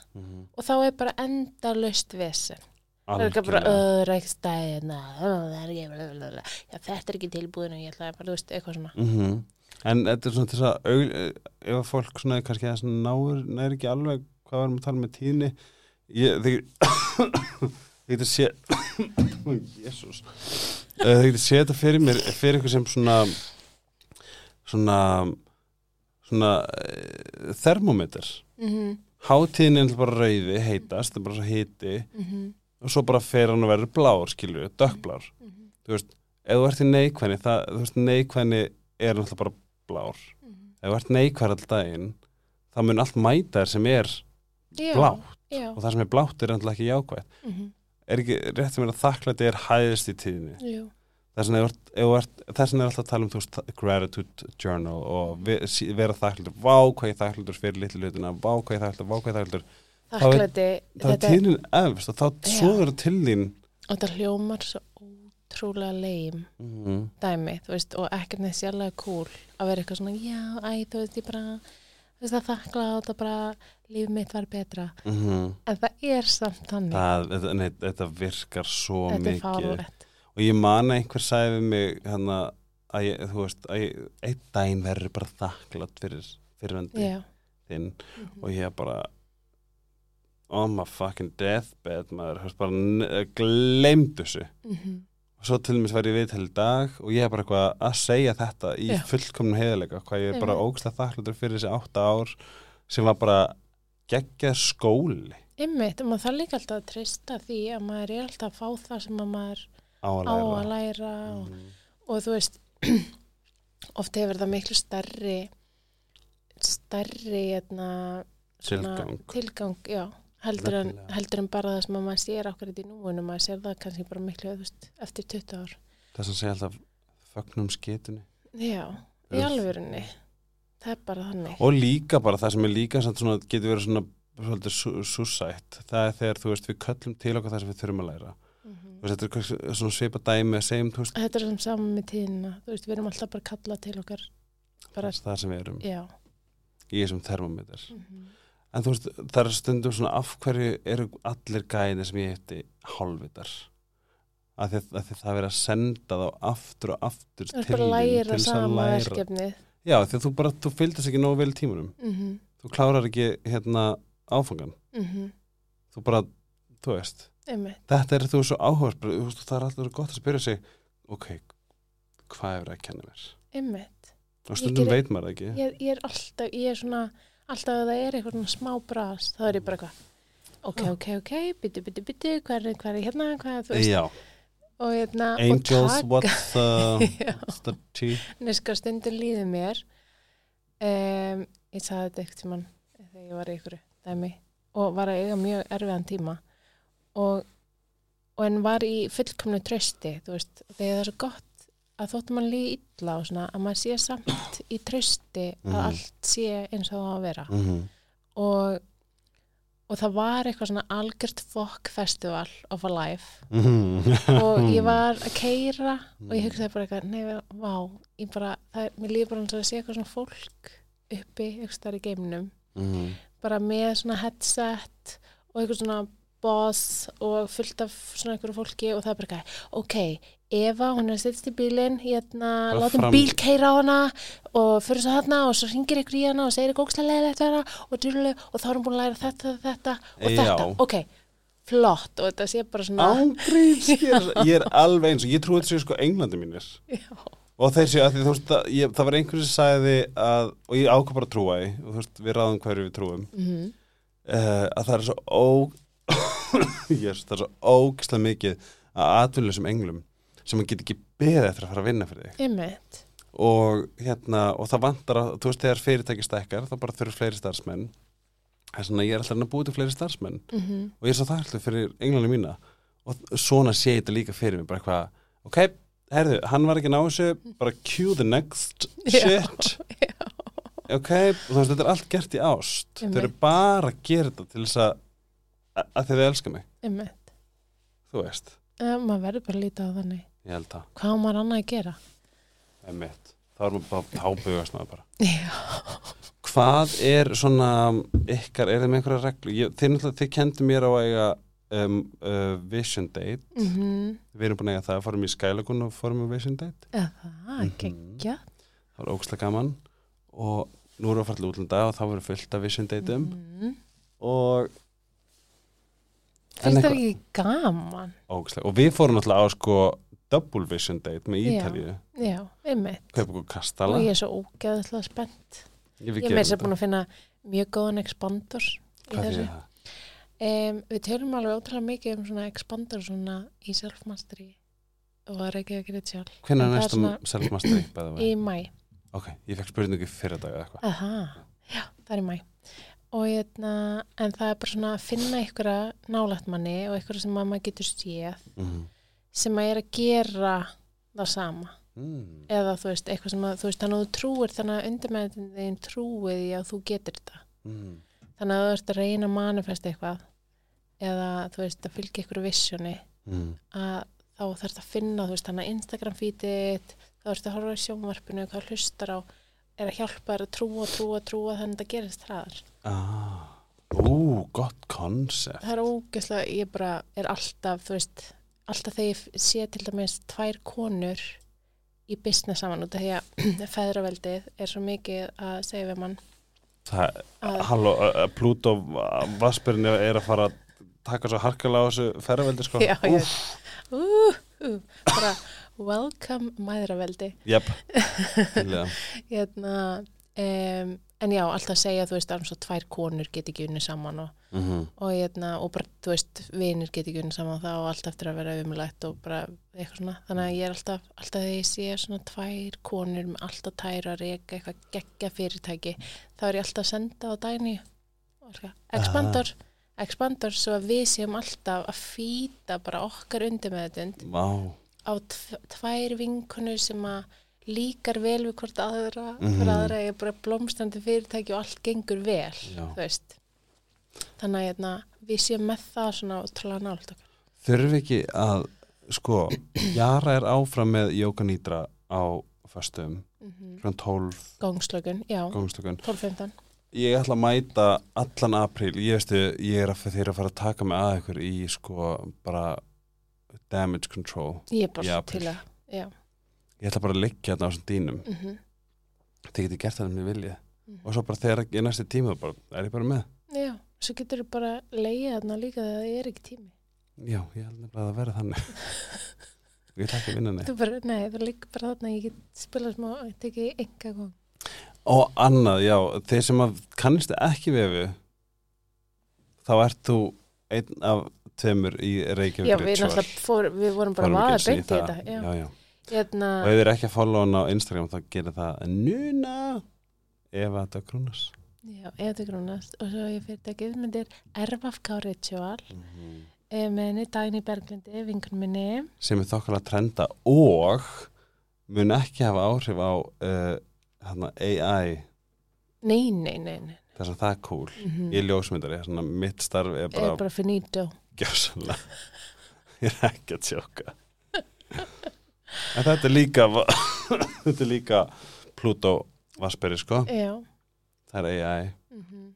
og þá er bara enda löst vesen. Það er ekki bara dagina, það er ekki, já, þetta er ekki tilbúin og ég ætla bara, þú veist, eitthvað svona. mm en þetta er svona til að aug, ef að fólk svona kannski að náur næri ekki alveg hvað varum að tala með tíðni ég, þegar [coughs] geti sé [coughs] jésús þegar ég geti sé þetta fyrir mér fyrir eitthvað sem svona svona svona uh, thermometer Mm hátíðin er bara rauði, heitast það er bara svo hiti. -hmm. og svo bara fer hann að vera blár, skilur dökkblár. Mhm. þú veist, ef þú ert í neikvæðni það, þú veist, neikvæðni er náttúrulega bara blár. Ef þú ert neikvar all daginn þá mun allt mæta þér sem er já, blátt. já, og það sem er blátt er alltaf ekki jákvæð mhm, er ekki rétt sem er að þakklæti er hæðist í tíðinni? Þess vegna er, er alltaf að tala um veist, gratitude journal og vera þakklútur, vá hvað ég þakklútur fyrir litlu hlutina, vá hvað ég þakklútur, vá hvað ég þakklæti þá er þetta, tíðin efst og þá svoður til þín og þetta hljómar svo ótrúlega leim mm dæmi, þú veist, og ekkert neitt sérlega cool að vera eitthvað svona, já, æ, þú veist, ég bara þú veist, það þakla og það bara líf mitt var betra, -hmm. en það er samt þannig, það, nei, þetta virkar svo þetta er mikið. fárlegt og ég man einhver sagði við mig hana, að ég, þú veist, að ég, einn daginn verður bara þakklátt fyrir fyrirvendi já, þinn. Mhm, og ég bara on my fucking deathbed maður, gleymd þessu. Mhm, og svo til mér var ég við til í dag og ég er bara eitthvað að segja þetta í Já. fullkomnum heiðalega hvað ég er bara Einmitt. ógstlega þakkláttur fyrir þessi átta ár sem var bara geggjað skóli Einmitt, og maður þarf líka alltaf að treysta því að maður er alltaf að fá það sem að maður á að á læra að læra og, Mhm. og þú veist [clears throat] oft hefur það miklu stærri stærri etna, Tilgang. tilgang já, heldur, en, heldur en bara það sem að maður sér okkur í núinu, maður sér það kannski bara miklu veist, eftir 20 ár. Þess að segja alltaf fögnum skitunni já, í Uff. alvörunni. Það er bara þannig. Og líka bara það sem er líka svona, getur verið svona súsætt það er þegar þú veist við köllum til okkur það sem við þurfum að læra. Mhm. Þú veist, þetta er svona svipa dæmi segjum veist. Þetta er sem saman með tíðina. Veist, við erum alltaf bara að kalla til okkar bara, það sem við erum. Já. Í þessum termometer mhm. En þú veist það er stundum svona af hverju eru allir gæðinni sem ég heiti hálfvitar? Af því, að- því það er verið að senda þá aftur og aftur það er til bara læra til að sama læra. verkefnið. Já því að þú bara, þú fylgdast ekki nógu vel tímunum. Mhm, þú klárar ekki hérna áfangan mhm, þú bara, þú veist. Einmitt. Þetta er þú svo áhugast það er alltaf gott að spyrja sig ok, hvað er að kenna mér? Einmitt. Og stundum veit maður það ekki. Ég, ég er alltaf, ég er svona alltaf að það er eitthvað smá bras þá er ég bara eitthvað ok, ok, ok, byttu, byttu, byttu hvað er, er hérna, hvað er, þú veist. Já, og hérna, angels, og [laughs] tea? Neska stundin líður mér. Um, ég sagði þetta eitthvað tímann þegar ég var í ykkur dæmi og var að eiga mjög erfiðan tíma. Og, og en var í fullkomnu trösti, þú veist, þegar það er svo gott að þóttum mann líði illa og svona að maður sé samt í trösti að Mhm. allt sé eins og það á að vera mm -hmm. og, og það var eitthvað svona algjört fokk festival of a life Mhm. og ég [laughs] var að keira og ég hugsaði bara eitthvað, nei, vá ég bara, það er, mér líður bara eins og að sé eitthvað svona fólk uppi, eitthvað þar í geiminum Mhm. bara með svona headset og eitthvað svona boss og fullt af svona einhverju fólki og það er bara eitthvað, ok, Eva hún er að setjast í bílinn, hérna látum fram- bíl keira á hana og fyrir svo þarna og svo ringir ykkur í hana og segir eitthvað leðilegt við hana og, djúlu, og þá er hún búin að læra þetta, þetta og Já. þetta, ok flott og þetta sé bara svona Ángríns, [laughs] ég er alveg eins og ég trúi þetta séu sko englandi mínir Já. og þeir séu að því þú veist það, ég, það var einhver sem sagði að og ég ákvað bara að trúa því og þú veist við ráðum hverju við trúum Mhm. uh, að það er svo ó yes, það er svo ógislega mikið að atvinnlega englum sem maður get ekki beðið eftir að fara að vinna fyrir þig. Og hérna og það vantar að, þú veist þegar fyrirtæki stækkar þá bara þurfa fleiri starfsmenn. Það er svona ég er alltaf að búið til fleiri starfsmenn. Mhm. og ég er svo þakklæður fyrir englunum mína. Og svona sé ég þetta líka fyrir mig bara eitthvað, ok, herðu, hann var ekki ná þessu, bara cue the next [laughs] Já, shit. ok, og þú veist, þetta er allt gert í ást. Þau eru bara að gera þetta til þess að að þið elska mig, Einmitt. þú veist. Uh, maður verður bara að líta á þannig það, hvað á maður annað að gera? Emitt þá er maður bara tábugast maður bara. Hvað er svona ykkar, er þið með einhverja reglu ég, þið, þið kendu mér á að eiga um, uh, vision date. Mm við erum búin að eiga það, fórum í Skylagun og fórum í vision date. Eða það, Mhm. geggja það var ógslag gaman. Og nú erum við að fara til útlanda og þá verður fullt af vision dateum. Mm. og Finnst það ekki gaman? ógslag, og við fórum náttúrulega á sko double vision date með. Ítalíu. Já, einmitt. Og ég er svo ógeðslega spennt. Ég, Ég með þess að búin að finna mjög góðan expander í hvað þessu. er það? um, Við tölum alveg ótrúlega mikið um svona expander svona í self-mastery og það er ekki að gera þetta sjálf hvernig er næstum svona- self-mastery í mæ Ok, ég fekk spurningu fyrir dag eða eitthvað. Aha, já, það er í mæ og hérna, en það er bara svona að finna einhverja nálægt manni og einhverja sem maður getur séð mm. sem að er að gera það sama Mm. eða þú veist, eitthvað sem að þú veist, þannig að þú trúir þannig að undirmeðin þín trúið í að þú getur þetta Mm. þannig að þú ert að reyna að manifesta eitthvað eða þú veist, að fylgja einhverju vissjóni Mm. að þá þarfst að finna, þú veist, þannig að Instagram feedið, þá ertu að horfa í sjónvarpinu hvað hlustar á, er að hjálpa þér að trúa, trúa, trúa þannig að það gerist hraðar Ah. Ú, gott konsept það er ógeðslega, ég bara er alltaf, þú veist, alltaf þegar ég sé til dæmis tvær konur í business saman út af því að [clears throat] feðraveldið er svo mikið að segja við mann Það, að, halló, Plútó Vaspurinn er að fara að taka svo harkalega á þessu ferraveldi sko Já, já. Úff, uh, uh, bara welcome mæðraveldi. Tillega. [laughs] hérna, um, en já, alltaf segja þú veist, alveg svo tvær konur get ekki unni saman og, Mhm. og, hérna, og bara, þú veist, vinir get ekki unni saman þá og allt eftir að vera umlætt og bara eitthvað svona, þannig að ég er alltaf alltaf þegar ég sé svona tvær konur með alltaf tæra að reyka eitthvað geggja fyrirtæki, þá er ég alltaf að senda á dæni sko, expander expander, svo að við séum alltaf að fýta bara okkar undir með þetta Vá á tv tvær vinkonur sem að líkar vel við hvort aðra Mhm. fyrir aðra er bara blómstandi fyrirtæki og allt gengur vel þannig að hérna, við séum með það svona ótrúlega nált Þurfi ekki að sko, Jara er áfram með Jóka Nýdra á föstum mm klukkan 12 gangslögun, já, gangstökun 12-15 Ég ætla að mæta allan apríl. Ég veistu, ég er að þeir að fara að taka mig að ykkur í sko bara damage control. Ég er bara til að ég ætla bara að liggja hérna á þessum dýnum. Mm þið getið gert það um ég vilja Mhm. og svo bara þegar ég næsti tíma bara, er ég bara með. Já svo getur þú bara leiða þarna líka þegar það er ekki tími. Já, ég held nefnilega að það verði þannig. [laughs] Ég ætla ekki að vinna neitt þú bara, nei, þú líka bara þarna ég get spilað smá, tekið enga gang. Og annað, já, þeir sem kannist ekki vefu þá ert þú einn af tveimur í Reykjavík já, við náttúrulega fór, við vorum bara ekki sinni beint í þetta já. já, já. hérna, og ef þið er ekki að follow hann á Instagram þá gerir það nuna Eva Dögrúnas Já, eða grunast og svo ég fyrirtækið myndir RFK Ritual. Mm -hmm. eh, með henni Dagný Berglindi, vinkunum minni. Sem er þokkala trenda og mun ekki hafa áhrif á uh, hana, AI Nei, nei, nei, nei. þess að það er cool. Mm ég er ljósmyndari, mitt starf er er bara, bara finito gjössanlega [laughs] ég er ekki að tjóka. En þetta er líka [coughs] þetta er líka Pluto Vasperi sko, Já. Það er AI mm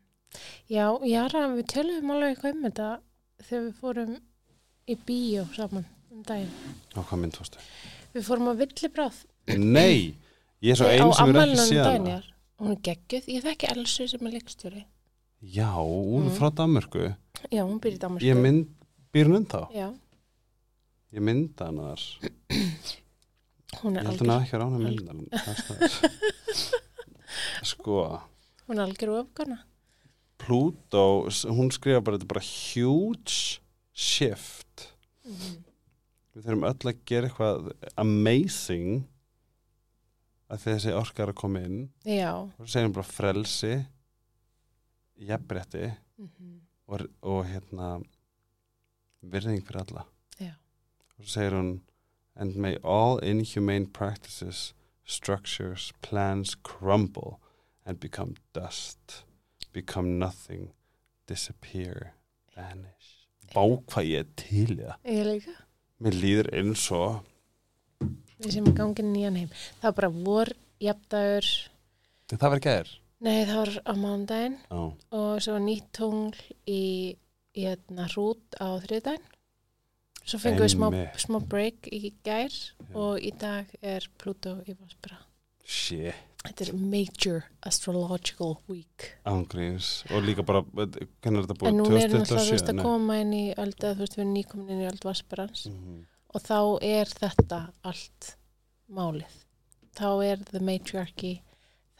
Já, Jara, við töluðum alveg eitthvað um þetta þegar við fórum í bíó saman um daginn. Á hvað mynd fórstu? Við fórum á villibráð. Nei, ég er svo einn sem er ekki um síðan já. Hún er geggjuð, ég þekki Elsu sem er leikstjóri. Já, hún er Mm. frá Danmörku Já, hún byrði Danmarku Ég mynd, býr hún ennþá? Já, Ég mynda hann hún Ég er held hún algjör að ekki að rána mynda Sko. Hún er algjör ofgana. Pluto, s- hún skrifa bara þetta er bara huge shift. Mm Við þurfum öll að gera eitthvað amazing að þessi orka er að koma inn. Já. Og segir hún bara frelsi jafnrétti. Mm og, og hérna virðing fyrir alla. Já. og svo segir hún and may all inhumane practices structures, plans crumble and become dust become nothing disappear, vanish. Bá hvað ég er til það Ég líka. Mér líður eins og við sem gangin nýjan heim. Það var bara vor, jafndagur. Það var ekki aðeir nei það var á mánudaginn Já, og svo nýtt tungl í, í hérna hrút á þriðdaginn svo fengum við smá, smá break í gær og í dag er Pluto í Vaspera shit, þetta er major astrological week. Ángríns og líka bara, hvernig er þetta en búið? nú er veist 2027? að koma inn í eða þú veist við erum nýkomin inn í öld Vasperans Mhm. og þá er þetta allt málið. Þá er the matriarchy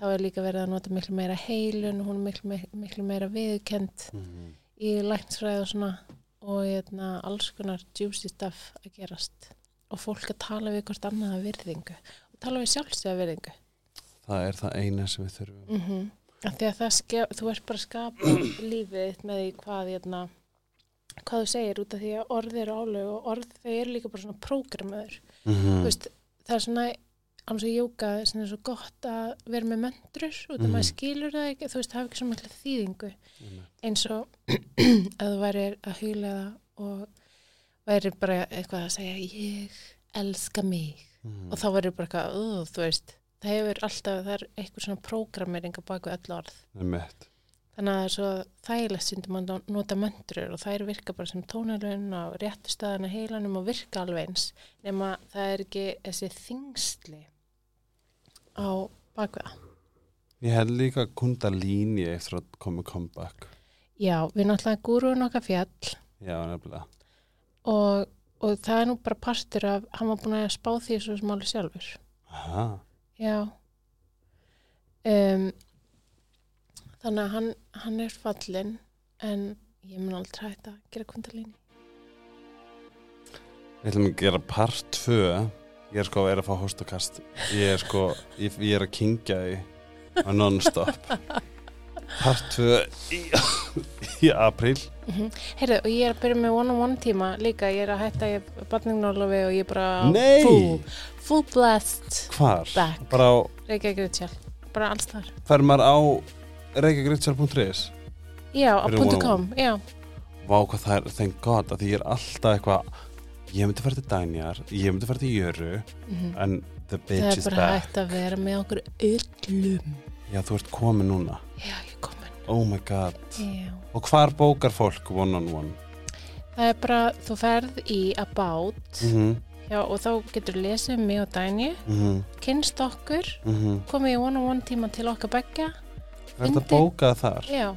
þá er líka verið að nota miklu meira heilun hún er miklu, miklu meira viðkend Mhm. í læknsfræði og svona og hérna, alls konar juicy stuff að gerast. Og fólk að tala við hvort annað að virðingu. Og tala við sjálfstöða virðingu. Það er það eina sem við þurfum. Mm -hmm. því að það skef, þú ert bara að skapa [clears throat] lífið með því hvað hérna, hvað þú segir út af því að orð eru álög og orð þau eru líka bara svona prógramöður mm veist, það er svona alveg svo jóka, svona svo gott að vera með möndrur út af Mhm. maður skilur það ekki, þú veist, það hafa ekki svo mikla þýðingu. Eins og [clears throat] að þú væri að hugla það og væri bara eitthvað að segja ég elska mig. Mhm. og þá verður bara eitthvað, uh, þú veist það hefur alltaf, það er eitthvað svona prógrammering á baku öll orð. Þannig að það er svo þægilegt sundum að nota möndrur og þær virka bara sem tónalun á réttu staðana heilanum og virka alveg eins nema það er ekki þessi þingsli á það. Ég held líka kundalíni eftir að koma comeback. Já, við náttúrulega gúruðum okkar fjall. Já, nefnilega. Og, og það er nú bara partur af, hann var búin að spá því svo smáli sjálfur. Aha. Já. Um, Þannig að hann, hann er fallin en ég mun aldrei hægt að gera kundalíni Við ætlum að gera part 2 Ég er sko að er að fá hóstakast. Ég er sko, ég, ég er að kingja í á non-stop. Part 2 í, í apríl. Mm Heyrðu, og ég er að byrja með one-on-one tíma líka, ég er að hætta ég barningnólofi og ég er bara Nei! full, full blast Hvar? Back. Bara á, Reykjavík Ritual, bara alls þar fer maður á reykjagritsjál.is Já, á Fyrir .com, já, Vá hvað það er, thank god að því ég er alltaf eitthvað Ég myndi fara til Dænjar, ég myndi fara til Jöru mm En the það bitch er is bara back hægt að vera með okkur öllum Já, þú ert komin núna Já, ég er komin Oh my god Já Og hvar bókar fólk one on one? Það er bara, þú ferð í About Mm -hmm. já, og þá getur þú lesið um mig og Dæni, Mm -hmm. kynst okkur, -hmm. komið í one-on-one tíma til okkar begja. Er þetta Undir- bókað þar? Já,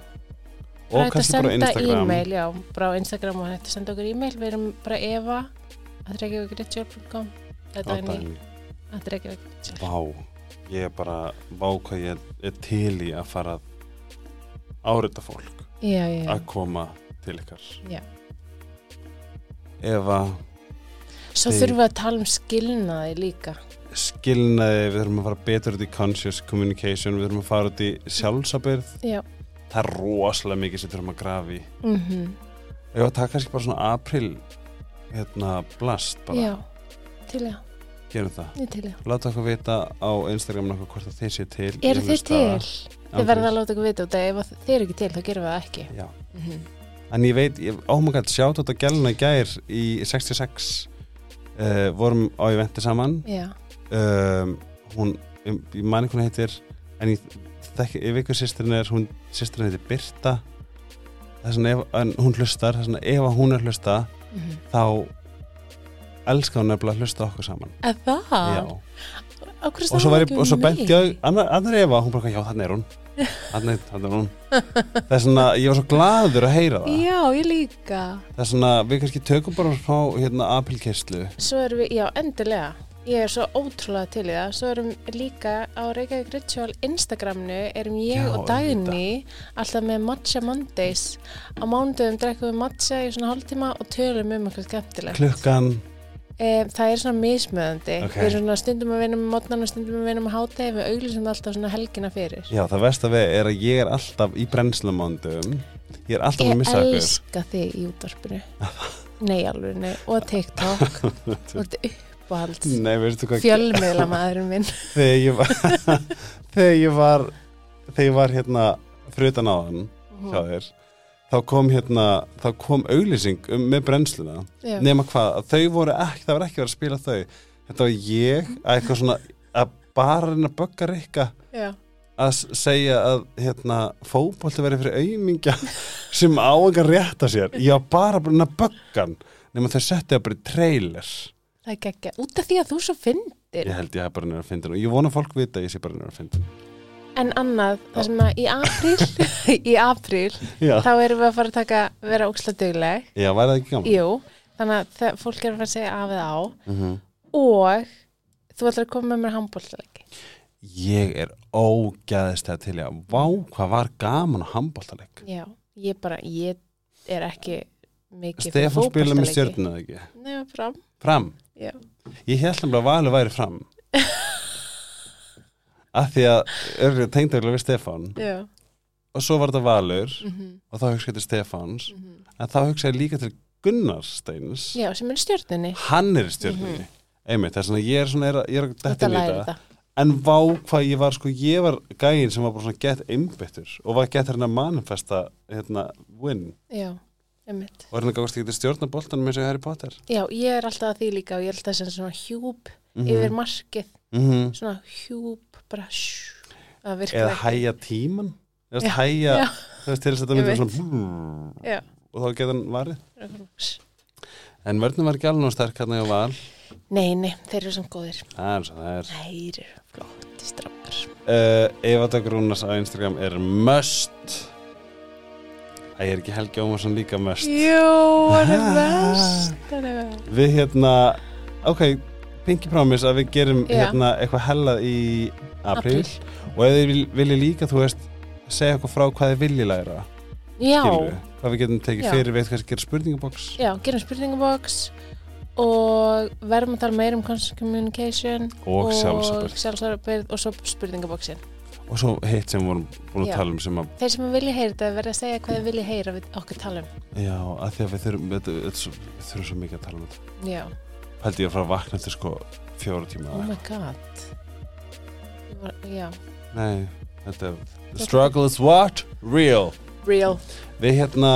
Og að kannski bara Instagram e-mail, já, bara Instagram og hægt að senda okkur e-mail. Við erum bara Eva, að reykjavíkritjál.com, Á þetta er Dæni. að reykjavíkritjál. Vá, ég er bara Vá hvað ég er til í að fara að árita fólk Já, já, að koma til ykkar já. Eva, Svo Þið- þurfum við að tala um skilnaði líka. skilnaði við þurfum að fara betur út í conscious communication við þurfum að fara út í sjálfsabyrð Já, það er rosalega mikið sem við þurfum að grafi mhm, Ef að taka kannski bara svona april hérna blast bara, já, til já, gerum það ég til já. Láta okkur vita á Instagram nokkuð hvort að þið séu til þið hlusta til? Þið verða að láta okkur vita út að ef að þið eru ekki til, þá gerum við það ekki. Já, Mhm. en ég veit, ég, ómagall sjátt þetta gæluna í gær í 66 uh, vorum á eventi saman Já, um, hún, ég, ég man ekki hún heitir en ég þekki, ég veit hvað sýstirinn er hún, sýstirinn heitir Birta þess ef, en hún hlustar þess vegna ef að hún er að hlusta mhm. þá elskar hún nefnilega að hlusta okkur saman Að það? Og svo, ég, og svo mig? ég annar, Eva, hún bara, já, þannig er hún þannig, er hún það er svona, ég var svo gladur að heyra það Já, ég líka. það er svona, við kannski tökum bara frá hérna apilkistlu Svo erum við, já, endilega. Ég er svo ótrúlega til í það. Svo erum líka á Reykjavík Ritual Instagramnu erum ég Já, og Dagný alltaf með Matcha Mondays. Á mánudöfum drekkum við matcha í svona hálftíma og tölum um eitthvað skemmtilegt. klukkan, E, það er svona mismöðandi. Ok. Við erum svona stundum að vinna með mótnan og stundum að vinna með hátegi. Við auglýsum alltaf svona helgina fyrir. já, það versta við er að ég er alltaf í brennslamóndum ég er alltaf að Ég missa okkur elska þig í útvarpinu. [laughs] Nei, alveg, nei. Og TikTok. [laughs] og uppáhalds. Fjölmiðla maðurinn minn. [laughs] þegar ég var [laughs] þegar ég var þegar ég var hérna frutan á hann hjá þér þá kom hérna, þá kom auglýsing um, með brennsluna Já. nema hvað, að þau voru ekki, það var ekki verið að spila þau þetta var ég að eitthvað svona að bara reyna að bögga rikka að segja að hérna, fótbolti verið fyrir aumingja [laughs] sem á engan rétta sér ég var bara að að bögga hann nema þau setti það bara trailer Það er geggja. Út af því að þú svo fyndir. ég held ég hef bara nefnir að hann og ég vona að fólk vita að ég sé bara nefnir að hann En annað, það sem að í apríl, [laughs] í apríl, já, þá erum við að fara að taka, vera óksla dugleg. já væri það ekki gaman Jú, þannig að það, fólk er að fara að segja af eða á. Mhm. Og þú ætlar að koma með mér handbóltalegi. ég er ógæðislega til ég að vá hvað var gaman á handbóltaleg Já, ég bara, ég er ekki mikið Stefán spila með eða ekki Nei, fram, fram, já. ég held að valið væri fram. [laughs] Að því að örgulega tengdaglega við Stefán. Já. og svo var þetta Valur Mm og þá hugsaði til Stefáns. En þá hugsaði líka til Gunnar Steins. Já, sem er stjórnunni. hann er stjórnunni einmitt, þess að ég er svona er, ég er að þetta þetta. en vá hvað ég var sko, ég var gæinn sem var bara svona gett einbyttur og var gett hérna manifesta hérna win. Já, einmitt. og hérna gáðast ekki til stjórnaboltan með sig Harry Potter Já, ég er alltaf að því líka og ég held að það er svona hjúp Mhm. yfir markið. Mhm. Svona hjúp, bara. Það virkar eða ekki. hæja tíman eða hæja, til þess að Ég myndir svona og þá geta hann varið Já. en vörnum var ekki alveg sterk hérna hjá val Nei, nei, þeir eru samt góðir. það er það er Þeir eru flotti strákar. uh, Eva Dagrúnas á Instagram er must Það er ekki Helgi Ómarsson líka must Jú, hann er best. Við hérna, ok Pinky Promise að við gerum Já. hérna eitthvað hellað í apríl Apríl. og ef þið vil, vilja líka, þú veist segja okkur frá hvað þið vilja læra Já, skilurðu, hvað við getum tekið Já. fyrir við kannski gera spurningaboks já, gerum spurningaboks og verðum að tala meira um communication og, sjálfsabur sjálfsabyrð og svo spurningaboksin. Og svo hitt sem við vorum búin að tala um sem að, Þeir sem vilja heyra þetta verða að segja hvað þið vilja heyra við okkur tala um. já, að því að við þurfum við, við, við, við þurfum svo mikið að tala um þetta. Já, held ég að fara að vakna eftir sko fjóra tíma oh my god. Var, já, Nei, þetta er The struggle is what? Real. Real. Við hérna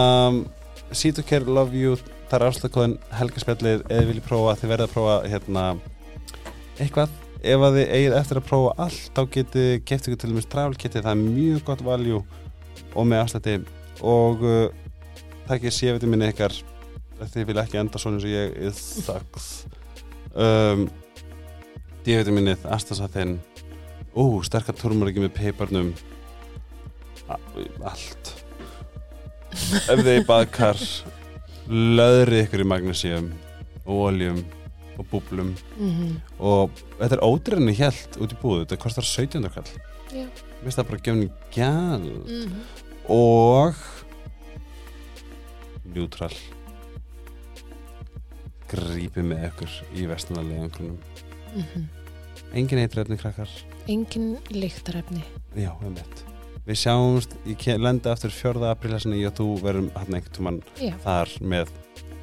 See to care, love you. Það er afslökuðin helgarspjallið eða þið viljið prófa, þið verðið að prófa hérna eitthvað ef að þið eigið eftir að prófa allt þá getið keft ykkur til dæmis travel kitið. Það er mjög gott valjú og með afslætti. Og uh, takkið sévitaminni ykkar. Þið vilja ekki enda svona og ég it sucks um, D-vitaminnið, astasathinn ú, sterkar turmur með peiparnum. Allt. Ef þið baðkar löðrið ykkur í magnesium og oljum og búblum Mm og þetta er ódrenni hjælt út í búðu þetta kostar 17. kall. Mér finnst það bara gefni gjald Mm og njútrál grípið með ykkur í vestnalega -hmm. engin eitrefni krakkar Engin líktarefni. já, um mitt við sjáumst, ég lendi aftur 4. apríl þess að ég og þú verum hann einhvern tímann Já, þar með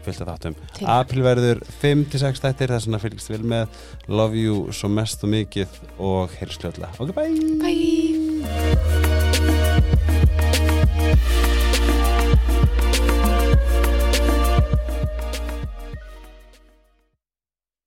fullt af þáttum til. apríl verður 5-6 þættir þess að fylgst vel með love you svo mest og mikið og heyrðsljóðlega ok, bye Bye.